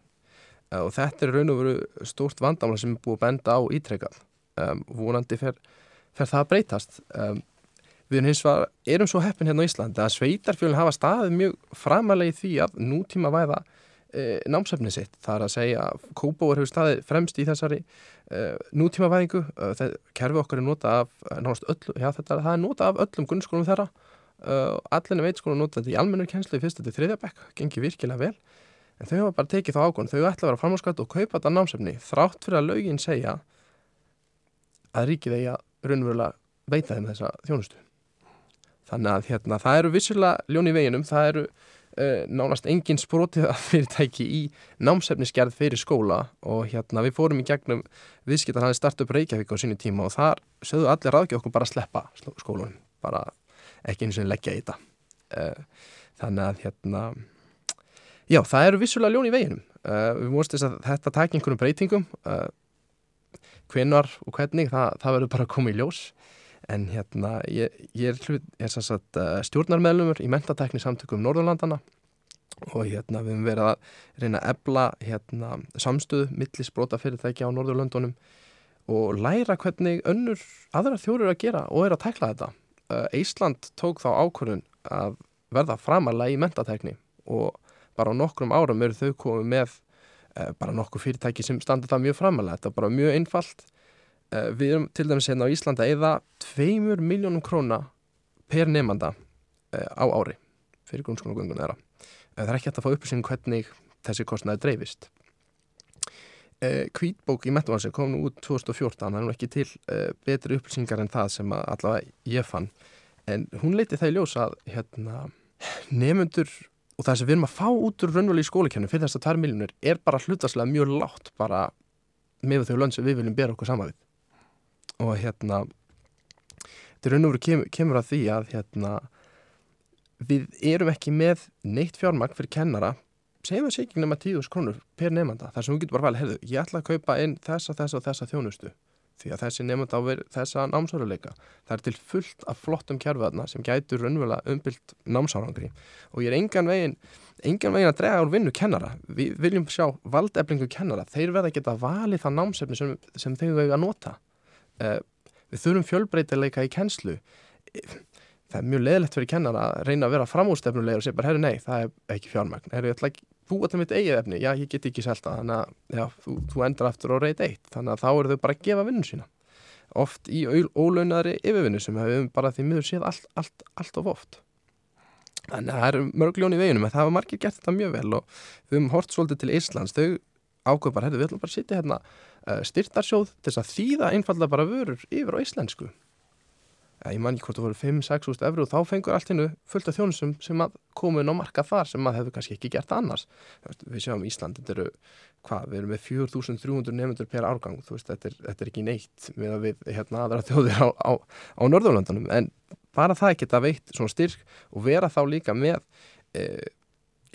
Uh, og þetta er raun og veru stórt vandamála sem er búið að benda á ítrekkað. Um, vonandi fer, fer það að breytast. Um, Við erum hins vegar, erum svo heppin hérna á Íslandi að sveitarfjölinn hafa staðið mjög framalega í því að nútíma væða e, námsefni sitt. Það er að segja að Kópáur hefur staðið fremst í þessari e, nútíma væðingu. Kerfi okkar er nota af, öllu, já, þetta, það er nota af öllum grunnskólum þeirra uh, allinni veitskóla nota þetta í almennur kjenslu í fyrsta til þriðja bekk, gengi virkilega vel en þau hafa bara tekið þá ákvörn, þau ætla að vera framháskatt og kaupa þetta námsefni þrátt fyrir að lögin segja að ríkið eigi að raunverulega veita þeim þessa þjónustu þannig að hérna, það eru vissulega ljón í veginum, það eru uh, nánast engin sprótið fyrirtæki í námsefnisgerð fyrir skóla og hérna við fórum í gegnum viðskiptar hann starta upp Reykjavík á sínu tíma og þar sögðu allir aðgjöð okkur bara að sleppa skólunum, bara ekki eins og leggja í þetta uh, þannig að hérna Já, það eru vissulega ljón í veginum. Uh, við múist þess að þetta takk einhvern breytingum, hvenar og hvernig, það, það verður bara að koma í ljós. En hérna, ég, ég er, hlut, er sagt, uh, stjórnarmeðlumur í mentatekni samtökum Norðurlandana og hérna, við höfum verið að reyna að ebla hérna, samstöðu millis brotafyrirtæki á Norðurlandunum og læra hvernig önnur aðra þjóru að gera og er að tekla þetta. Ísland tók þá ákvörðun að verða framalega í mentatekni og bara á nokkrum árum eru þau komið með uh, bara nokkur fyrirtæki sem standa það mjög framalega, þetta er bara mjög einfalt við erum til dæmis hérna á Íslanda eða 2 miljónum króna per nefnda uh, eh, á ári fyrir grunnskónagöngun þeirra. Það er ekki hægt að fá upplýsing hvernig þessi kostnaði dreifist. Kvítbók í Mettavansi kom nú út 2014, það er nú ekki til betri upplýsingar en það sem allavega ég fann. En hún leiti það í ljósa að hérna, nefnundur og það sem við erum að fá út úr raunvölu í skóleikjarnu fyrir þess að 2 miljónir er bara hlutaslega mjög látt bara með þau lönd sem við viljum bera okkur sama við og hérna þetta raunvölu kemur, kemur að því að hérna við erum ekki með neitt fjármagn fyrir kennara segjum við segjum nema 10.000 krónur per nefnda þar sem við getum bara valið, hefðu, ég ætla að kaupa inn þessa, þessa og þessa þjónustu. Því að þessi nefnd á þessa námsáruleika það er til fullt af flottum kjærfæðna sem gætur raunverulega umbylt námsárangri. Og ég er engan vegin engan vegin að drega úr vinnu kennara. Við viljum sjá valdeflingu kennara. Þeir verða að geta valið það námsefni sem, sem þeir verða að nota við þurfum fjölbreytileika í kennslu. Það er mjög leðlegt fyrir kennara að reyna að vera framústefnulegur og segja bara, herru nei, það er ekki fjármagn. Herru, ég ætla ekki búa til mitt eigið efni, já ég get ekki selta þannig að já, þú, þú endar aftur á reyt eitt þannig að þá eru þau bara að gefa vinnu sína. Oft í ólaunaðri yfirvinnu sem við hefum bara því miður séð allt, allt, allt of oft. Þannig að það eru mörgljón í veginum það hafa margir gert þetta mjög vel og við höfum hort svolítið til Íslands. Þau ákveð bara, við ætlum bara að sitja hérna styrtarsjóð til þess að þýða einfallega bara vörur yfir á íslensku. Ég man ekki hvort það voru 5-6 úrst efru og þá fengur allt hennu fullt af þjónusum sem að komin á marka þar sem að hefur kannski ekki gert annars. Við sjáum Ísland, þetta eru hvað, við erum með 4300 nefndur per árgang. Veist, þetta, er, þetta er ekki neitt með að við hérna aðra þjóðir á, á, á Norðurlandunum en bara það geta veitt svona styrk og vera þá líka með e,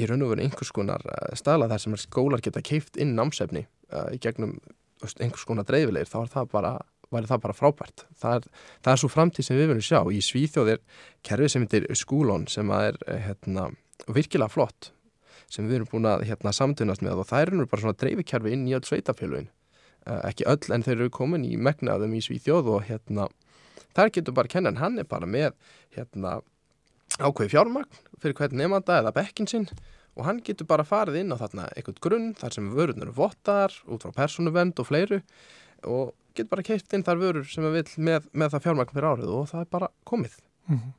í raun og veru einhvers konar e, staðla þar sem skólar geta keift inn námsefni e, í gegnum einhvers konar dreifleir, þá er það bara það bara frábært. Það er, það er svo framtíð sem við viljum sjá. Í Svíþjóð er kerfið sem heitir skúlón sem er hérna, virkilega flott sem við erum búin að hérna, samtunast með og það er bara svona dreifikerfi inn í öll sveitafélugin. Uh, ekki öll en þeir eru komin í megnaðum í Svíþjóð og hérna, þar getur bara kennan, hann er bara með hérna, ákveði fjármagn fyrir hvern nefnda eða bekkin sinn og hann getur bara farið inn á þarna einhvern grunn þar sem vörðunar vottar út frá persónuvend og fleiru og getur bara keitt inn þar vörur sem við vil með, með það fjármagn fyrir árið og það er bara komið mm -hmm.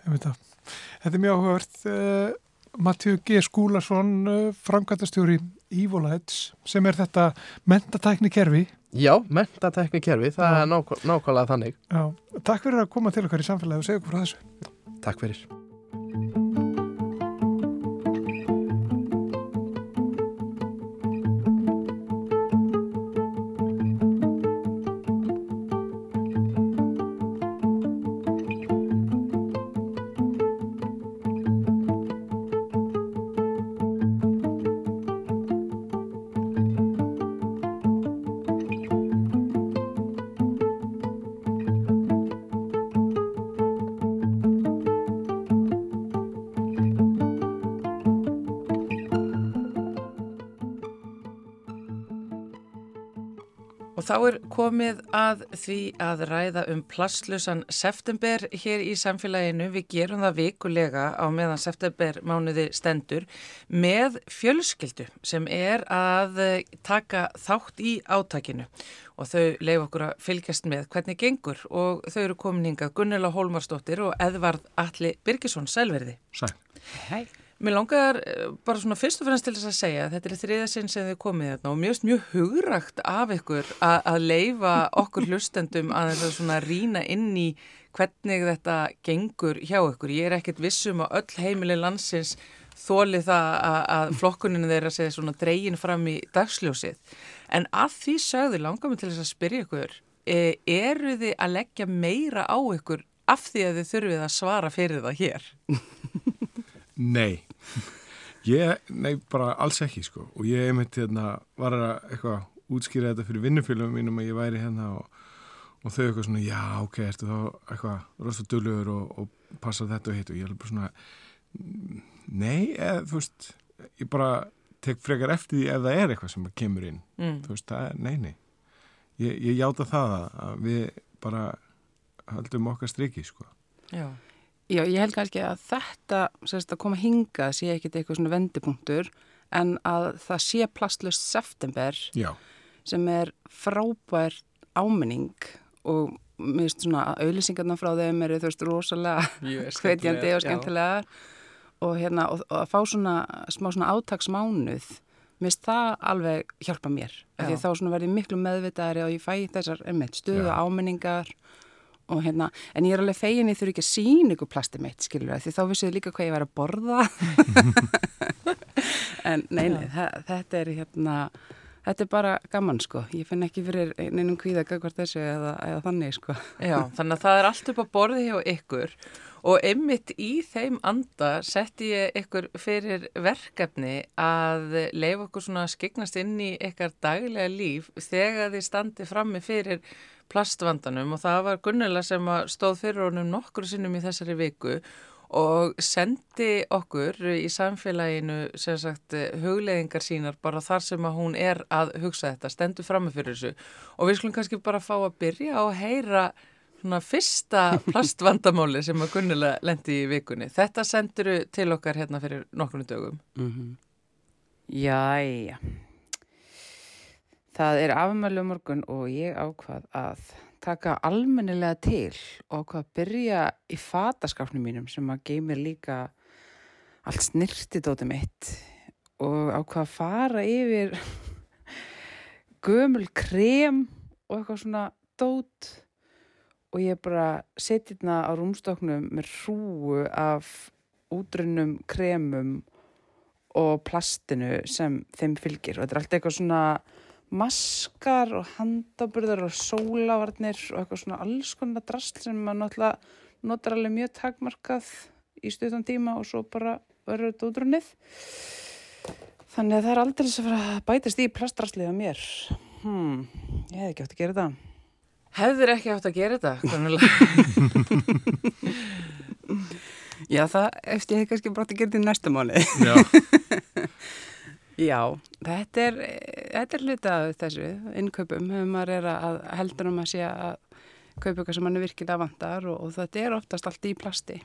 Þetta er mjög áhugavert uh, Mattíu G. Skúlason uh, framkvæmtastjóri Ívolæts sem er þetta mentatækni kerfi Já, mentatækni kerfi, það Já. er nák nákvæmlega þannig Já. Takk fyrir að koma til okkar í samfélagi og segja okkur frá þessu Takk fyrir þá er komið að því að ræða um plastlusan september hér í samfélaginu. Við gerum það vikulega á meðan september mánuði stendur með fjölskyldu sem er að taka þátt í átakinu og þau leif okkur að fylgjast með hvernig gengur og þau eru komin hingað Gunnela Hólmarsdóttir og Edvard Alli Birgisson, sælverði. Sæl. Hei. Mér langar eh, bara svona fyrst og fremst til þess að segja að þetta er þriða sinn sem þið komið þarna og mjög, mjög hugrakt af ykkur að, að leifa okkur hlustendum að þess að svona rína inn í hvernig þetta gengur hjá ykkur. Ég er ekkert vissum að öll heimili landsins þóli það að, að flokkuninu þeirra segja svona dreyin fram í dagsljósið. En að því sögðu langar mig til þess að spyrja ykkur, e, eru þið að leggja meira á ykkur af því að þið þurfið að svara fyrir það hér? Nei, ég, nei, bara alls ekki sko og ég einmitt hérna var að eitthvað útskýra þetta fyrir vinnufélagum mínum að ég væri hérna og, og þau eitthvað svona, já, ok, ertu þá eitthvað rosa dölur og, og passa þetta og hitt og ég er bara svona, nei, eða, þú veist, ég bara tek frekar eftir því ef það er eitthvað sem kemur inn, mm. þú veist, það er, nei, nei, ég, ég játa það að við bara höldum okkar striki sko. Já. Já, ég held kannski að þetta sérst, að koma hingað sé ekkit eitthvað svona vendipunktur en að það sé plastlust september Já. sem er frábær áminning og mér finnst svona að auðlýsingarna frá þeim eru þú veist rosalega hvetjandi og skemmtilega og hérna og, og að fá svona smá svona átagsmánuð mér finnst það alveg hjálpa mér. Því þá svona verði miklu meðvitaðari og ég fæ þessar stöðu áminningar og hérna, en ég er alveg fegin ég þurfi ekki að sína ykkur plasti mitt, skilur því þá vissuðu líka hvað ég væri að borða. En nei, nei, þetta er hérna, þetta er bara gaman sko, ég finn ekki fyrir neinum kvíða hvert þessu eða, eða þannig sko. Já, þannig að það er allt upp á borði hjá ykkur og einmitt í þeim anda setti ég ykkur fyrir verkefni að leifa okkur svona að skiknast inn í ykkar daglega líf þegar þið standi frammi fyrir plastvandanum og það var Gunnela sem stóð fyrir honum nokkru sinnum í þessari viku og sendi okkur í samfélaginu sem sagt hugleðingar sínar bara þar sem að hún er að hugsa þetta, stendur frammi fyrir þessu og við skulum kannski bara fá að byrja að heyra svona fyrsta plastvandamáli sem að Gunnela lendi í vikunni. Þetta senduru til okkar hérna fyrir nokkurnu dögum. Mm -hmm. Jæja. Það er afmælu morgun og ég ákvað að taka almennilega til og ákvað að byrja í fataskafnum mínum sem að geymir líka allt snirtidóti mitt og ákvað að fara yfir gömul krem og eitthvað svona dót. Og ég bara seti hérna á rúmstoknum með hrúu af útrunnum kremum og plastinu sem þeim fylgir. Og þetta er allt eitthvað svona maskar og handaburðar og sólavarnir og eitthvað svona alls konar drasl sem maður náttúrulega notar alveg mjög takmarkað í stuðan tíma og svo bara verður þetta útrunnið. Þannig að það er aldrei þess að fara að bætast í plastraslið á mér. Hmm, ég hef ekki átt að gera þetta. Hefur ekki átt að gera þetta? Já, það eftir ég hef kannski brátt að gera þetta í næsta mánu. Já. Já, þetta er, þetta er hluti af þessu innkaupum, hefur maður er að heldur um að sé að kaupa eitthvað sem mann er virkilega vantar og, og þetta er oftast allt í plasti,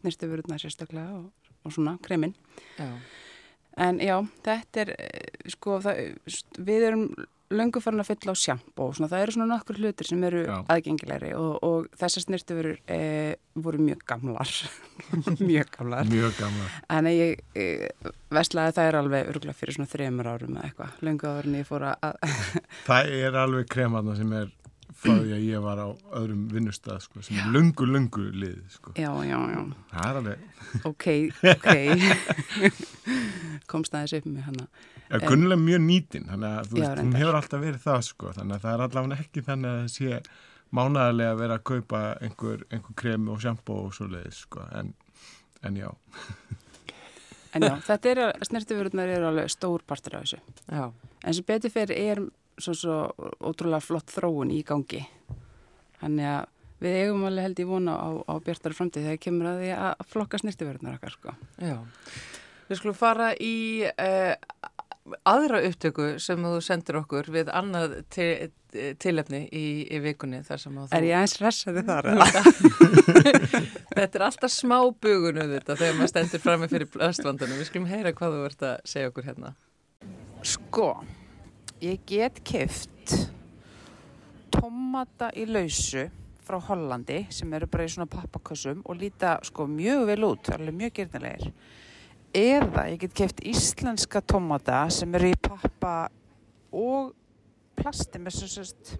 snirtu vörðuna sérstaklega og, og svona, kremin. Já. En já, þetta er, sko, það, við erum löngu farin að fylla á sjampó og svona, það eru svona nokkur hlutir sem eru Já. aðgengilegri og, og þessar snirtuverur e, voru mjög gamlar. Mjög gamlar. Mjög gamlar. En ég e, veslaði það er alveg örgulega fyrir svona þreymur árum eða eitthvað, löngu áður en ég fór að það er alveg kremaðna sem er frá því að ég var á öðrum vinnustad sko, sem er lungu, lungu lið sko. Já, já, já. Það er alveg Ok, ok. Komst aðeins upp með hana. Já, kunnulega mjög nýtin þannig að þú veist, hún hefur alltaf verið það sko, þannig að það er allavega ekki þannig að það sé mánæðilega að vera að kaupa einhver, einhver krem og sjampo og svo leiðis sko, en, en já. En já, þetta er, snertifururnar eru alveg stór partur af þessu. Já. En sem betur fyrir er svo, svo ótrúlega flott þróun í gangi Þannig að við eigum alveg held í vona á, á bjartari framtíð þegar kemur að því að flokka snertifururnar okkar sko Já Við skulum fara í uh, aðra upptöku sem þú sendir okkur við annað tilefni í, í vikunni þar sem að þú... Er ég aðeins ressaði þar? þetta er alltaf smá bugunu þetta þegar maður stendur fram með fyrir plastvandanum. Við skulum heyra hvað þú vart að segja okkur hérna. Sko, ég get kift tomata í lausu frá Hollandi sem eru bara í svona pappakössum og líta sko mjög vel út, alveg mjög gerðnilegir. Eða ég get keft íslenska tomata sem eru í pappa og plasti með svo sérst,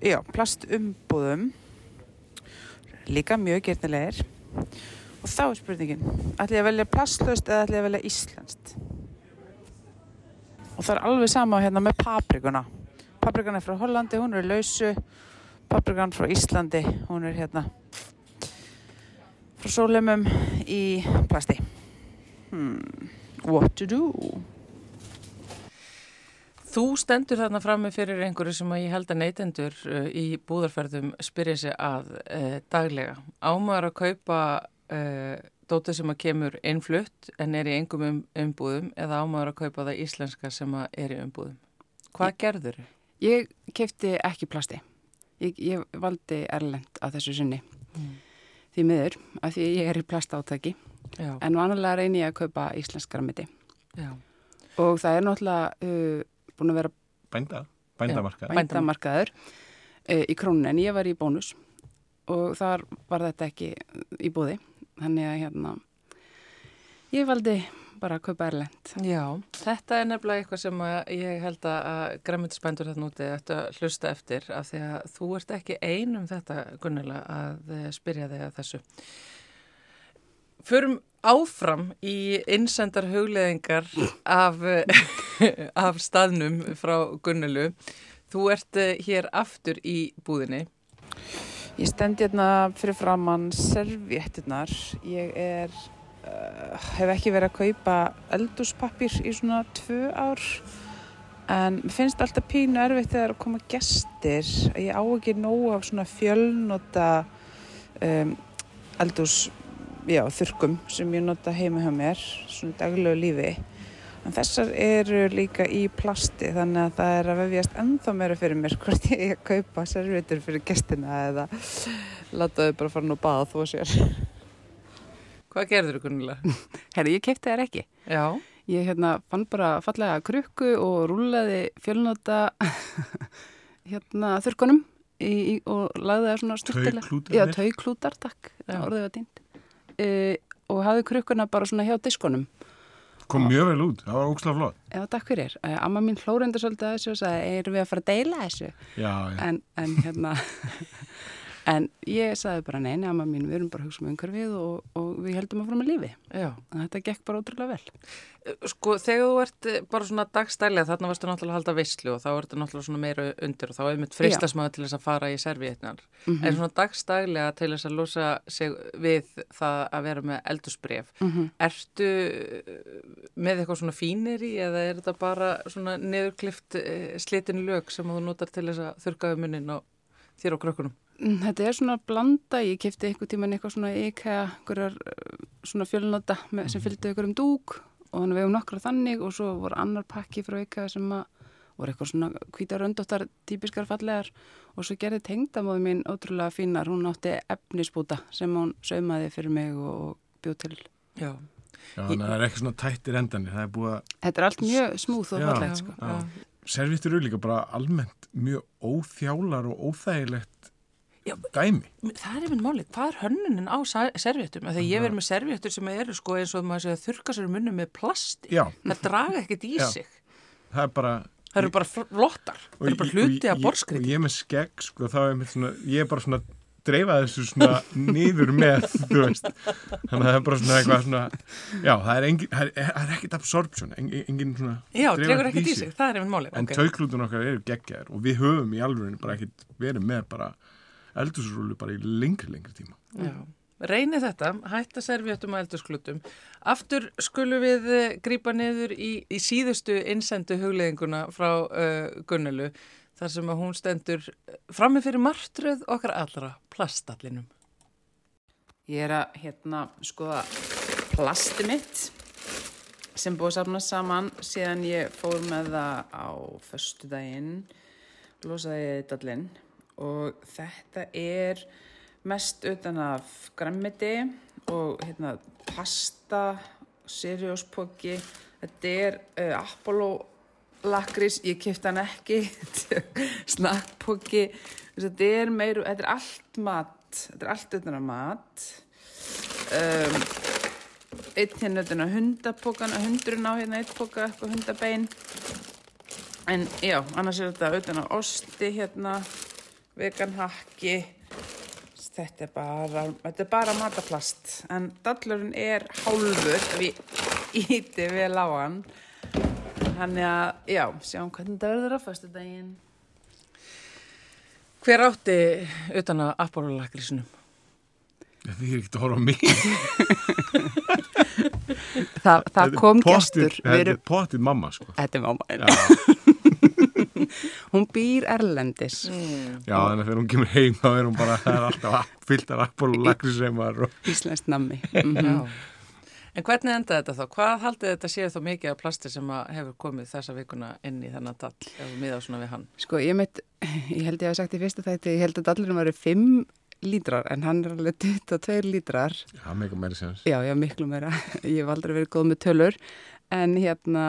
já, plastumbúðum, líka mjög gerðnilegir. Og þá er spurningin, ætlum ég að velja plastlaust eða ætlum ég að velja íslenskt? Og það er alveg sama hérna með paprikuna. Paprikan er frá Hollandi, hún er lausu paprikan frá Íslandi hún er hérna frá sólemum í plasti hmm. what to do Þú stendur þarna frammi fyrir einhverju sem að ég held að neytendur uh, í búðarferðum spyrja sig að uh, daglega. Ámaður að kaupa uh, dótið sem að kemur innflutt en er í engum um, umbúðum eða ámaður að kaupa það íslenska sem að er í umbúðum. Hvað gerður þau? Ég kefti ekki plasti ég, ég valdi erlend á þessu sinni mm. því miður af því ég er í plastátaki Já. en vanalega reynir ég að kaupa íslenskara miti og það er náttúrulega uh, búin að vera Bænda, bændamarkaður, bændamarkaður uh, í krónin en ég var í bónus og þar var þetta ekki í búði þannig að hérna ég valdi bara að kaupa erlend. Já, þetta er nefnilega eitthvað sem ég held að græmyndisbændur þetta núti ættu að hlusta eftir af því að þú ert ekki einum þetta gunnilega að eh, spyrja þig að þessu. Förum áfram í innsendar hugleðingar af, af staðnum frá Gunnilu. Þú ert eh, hér aftur í búðinni. Ég stend hérna fyrir framann serviettunar. Ég er uh, hef ekki verið að kaupa eldúspappir í svona tvö ár. En mér finnst alltaf pínu erfitt þegar að koma gestir. Ég á ekki nógu af svona fjölnota um, eldús já, þurkum sem ég nota heima hjá mér svona daglegu lífi en þessar eru líka í plasti þannig að það er að vefjast ennþá meira fyrir mér hvort ég er að kaupa servitur fyrir gestina eða láta þau bara fara nú bað þó sér Hvað gerður þú kunnulega? Herri, ég keipti þær ekki. Já. Ég hérna, fann bara fallega krukku og rúleði fjölnota hérna, þurrkonum í, í, og lagði það svona styrtilega. Tauklútar? Já, tauklútar, takk. Orðið var dýnd. E, og hafði krukkuna bara svona hjá diskonum. Kom mjög vel út, það var ógslag flott. Já, takk fyrir. E, amma mín hlóreindur svolítið að þessu og sagði, erum við að fara að deila þessu? Já, já. En, en hérna... En ég sagði bara neina, amma mín, við erum bara að hugsa um umhverfið og, og við heldum að fara með lífi. Já. Þetta gekk bara ótrúlega vel. Eh, sko, þegar þú ert eh, bara svona dagstælega, þarna varstu náttúrulega að halda visslu og þá ertu náttúrulega svona meira undir og þá er mitt fristasmaður til þess að fara í servietnar. Mm -hmm. En svona dagstælega til þess að losa sig við það að vera með eldusbref, mm -hmm. ertu eh, með eitthvað svona fínir í eða er þetta bara svona neðurklift slitinu lög sem þú notar til þess að þurkaðu munnin á þér og krökkunum? Mm, þetta er svona blanda, ég kæfti einhver tíman eitthvað svona IKEA, einhverjar eh, svona fjölnota sem mhm. fylgdi einhverjum dúk og þannig við hefum nokkra þannig og svo voru annar pakki frá IKEA sem að voru eitthvað svona hvítar öndóttar típiskar fallegar og svo gerði tengdamóði mín ótrúlega fínar, hún átti efnisbúta sem hún saumaði fyrir mig og bjóð til. Já. Já, þannig að það er eitthvað svona tættir endanir, það er búið að... Þetta er allt mjög smúð og fallegt, sko. Servitur eru líka bara almennt mjög óþjálar og óþægilegt Já, dæmi. Það er einmitt málið, hvað er hönnunin á servéttum? Þegar ég verður með servéttur sem eru sko eins og maður segja þurka sér munum með plasti, Já. það draga ekkert í Já. sig. Það er bara... Það eru bara flottar, það eru bara hluti af borskriði. Og ég með skegg, sko, þá er svona, ég er bara svona dreifa þessu svona nýður með, þú veist. Þannig að það er bara svona eitthvað svona, já, það er, engin, það er, það er ekkit absorption, engin, engin svona... Já, dreifur ekkit í sig, það er einmitt málið. En okay. tauklútun okkar eru geggjar og við höfum í alveg bara ekkit verið með bara eldursurúlu bara í lengri, lengri tíma. Já, reyni þetta, hætta servjötum og eldursklutum. Aftur skulum við grýpa niður í, í síðustu innsendu hugleðinguna frá uh, Gunnelu, þar sem að hún stendur frammi fyrir martröð okkar allra plastallinum. Ég er að hérna skoða plasti mitt sem búið að safna saman síðan ég fór með það á förstu daginn losaði ég dallinn og þetta er mest utan af grammiti og hérna pasta, serióspokki, þetta er uh, Apollo lakris, ég kipta hann ekki, snakkpokki, þetta er meiru, þetta er allt mat, þetta er allt af mat. Um, einn hérna utan af hundapokkan, hundurinn á hérna eitt pokka, eitthvað hundabein. En já, annars er þetta af osti hérna, veganhakki, þetta er bara, þetta er bara mataplast, en dallurinn er hálfur, við íti vel á hann. Þannig að, já, sjáum hvernig þetta verður á fyrstu daginn. Hver átti utan að Apollo-lakrísunum? Þið er ekkert að horfa á mig. Þa, það kom pottið- gestur. Þetta er pottið mamma, sko. Þetta er mamma. Já, Hún býr erlendis. já þannig að þegar hún kemur heim þá er hún bara, það er alltaf fyllt af Apollo lakrisemar og Íslensk nammi. Mhm. Já. En hvernig endaði þetta þá? Hvað haldið þetta séu þá mikið af plasti sem að hefur komið þessa vikuna inn í þennan dall ef við miða svona við hann? Sko, ég meit, ég held ég að sagt í fyrsta þætti, ég held að dallurum væri 5 lítrar, en hann er alveg 22 lítrar. já, mega meiri sens. Já, já, miklu meira. Ég hef aldrei verið góð með tölur. En hérna,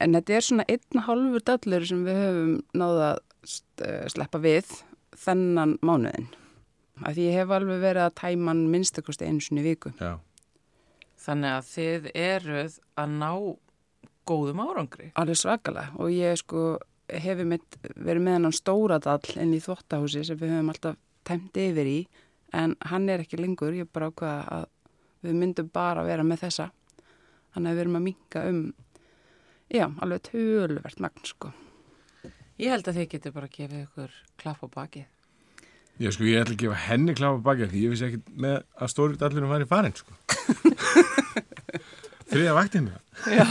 en þetta er svona einn hálfur dallur sem við höfum náða að eh, sleppa við þennan mánuðin. Af því ég hef alveg verið að tæma hann minnstakosti einu sinni í viku. Já, Þannig að þið eruð að ná góðum árangri. Alveg svakalega og ég sko hefur mitt verið með hann stóra dall inn í þvottahúsi sem við höfum alltaf tæmt yfir í en hann er ekki lengur, ég bara ákvaða að við myndum bara vera með þessa þannig að við erum að minka um já, alveg tölvert magn sko. Ég held að þið getur bara að gefa ykkur klapp á bakið. Ég sko, ég ætla að gefa henni kláfa baki því ég vissi ekki með að stóri dallurum væri farin, sko. Þriða vaktinu. Já,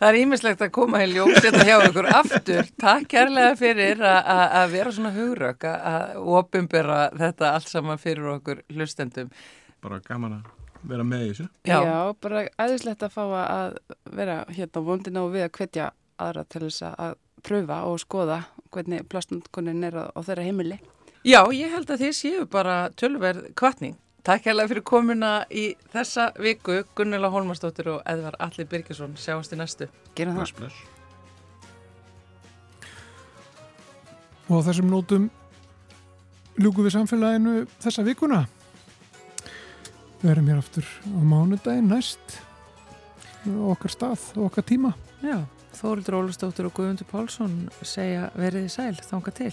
það er ímislegt að koma í ljós þetta hjá ykkur aftur. Takk kærlega fyrir að- að að vera svona hugrök að opimbera þetta allt saman fyrir okkur hlustendum. Bara gaman að vera með í þessu. Já. bara æðislegt að fá að vera hérna vondina og við að hvetja aðra til þess að pröfa og skoða hvernig plastnotkunin er á, á þeirra heimili. Já, ég held að þið séu bara tölverð kvartning. Takk hérlega fyrir komuna í þessa viku, Gunnila Holmarsdóttir og Edvar Alli Birgisson. Sjáumst í næstu. Gerum það. Bless, bless. Og á þessum nótum ljúku við samfélaginu þessa vikuna. Við erum hér aftur á mánudaginn næst á okkar stað og okkar tíma. Já, Þórildur Ólustóttir og Guðmundur Pálsson segja veriði sæl, þanga til.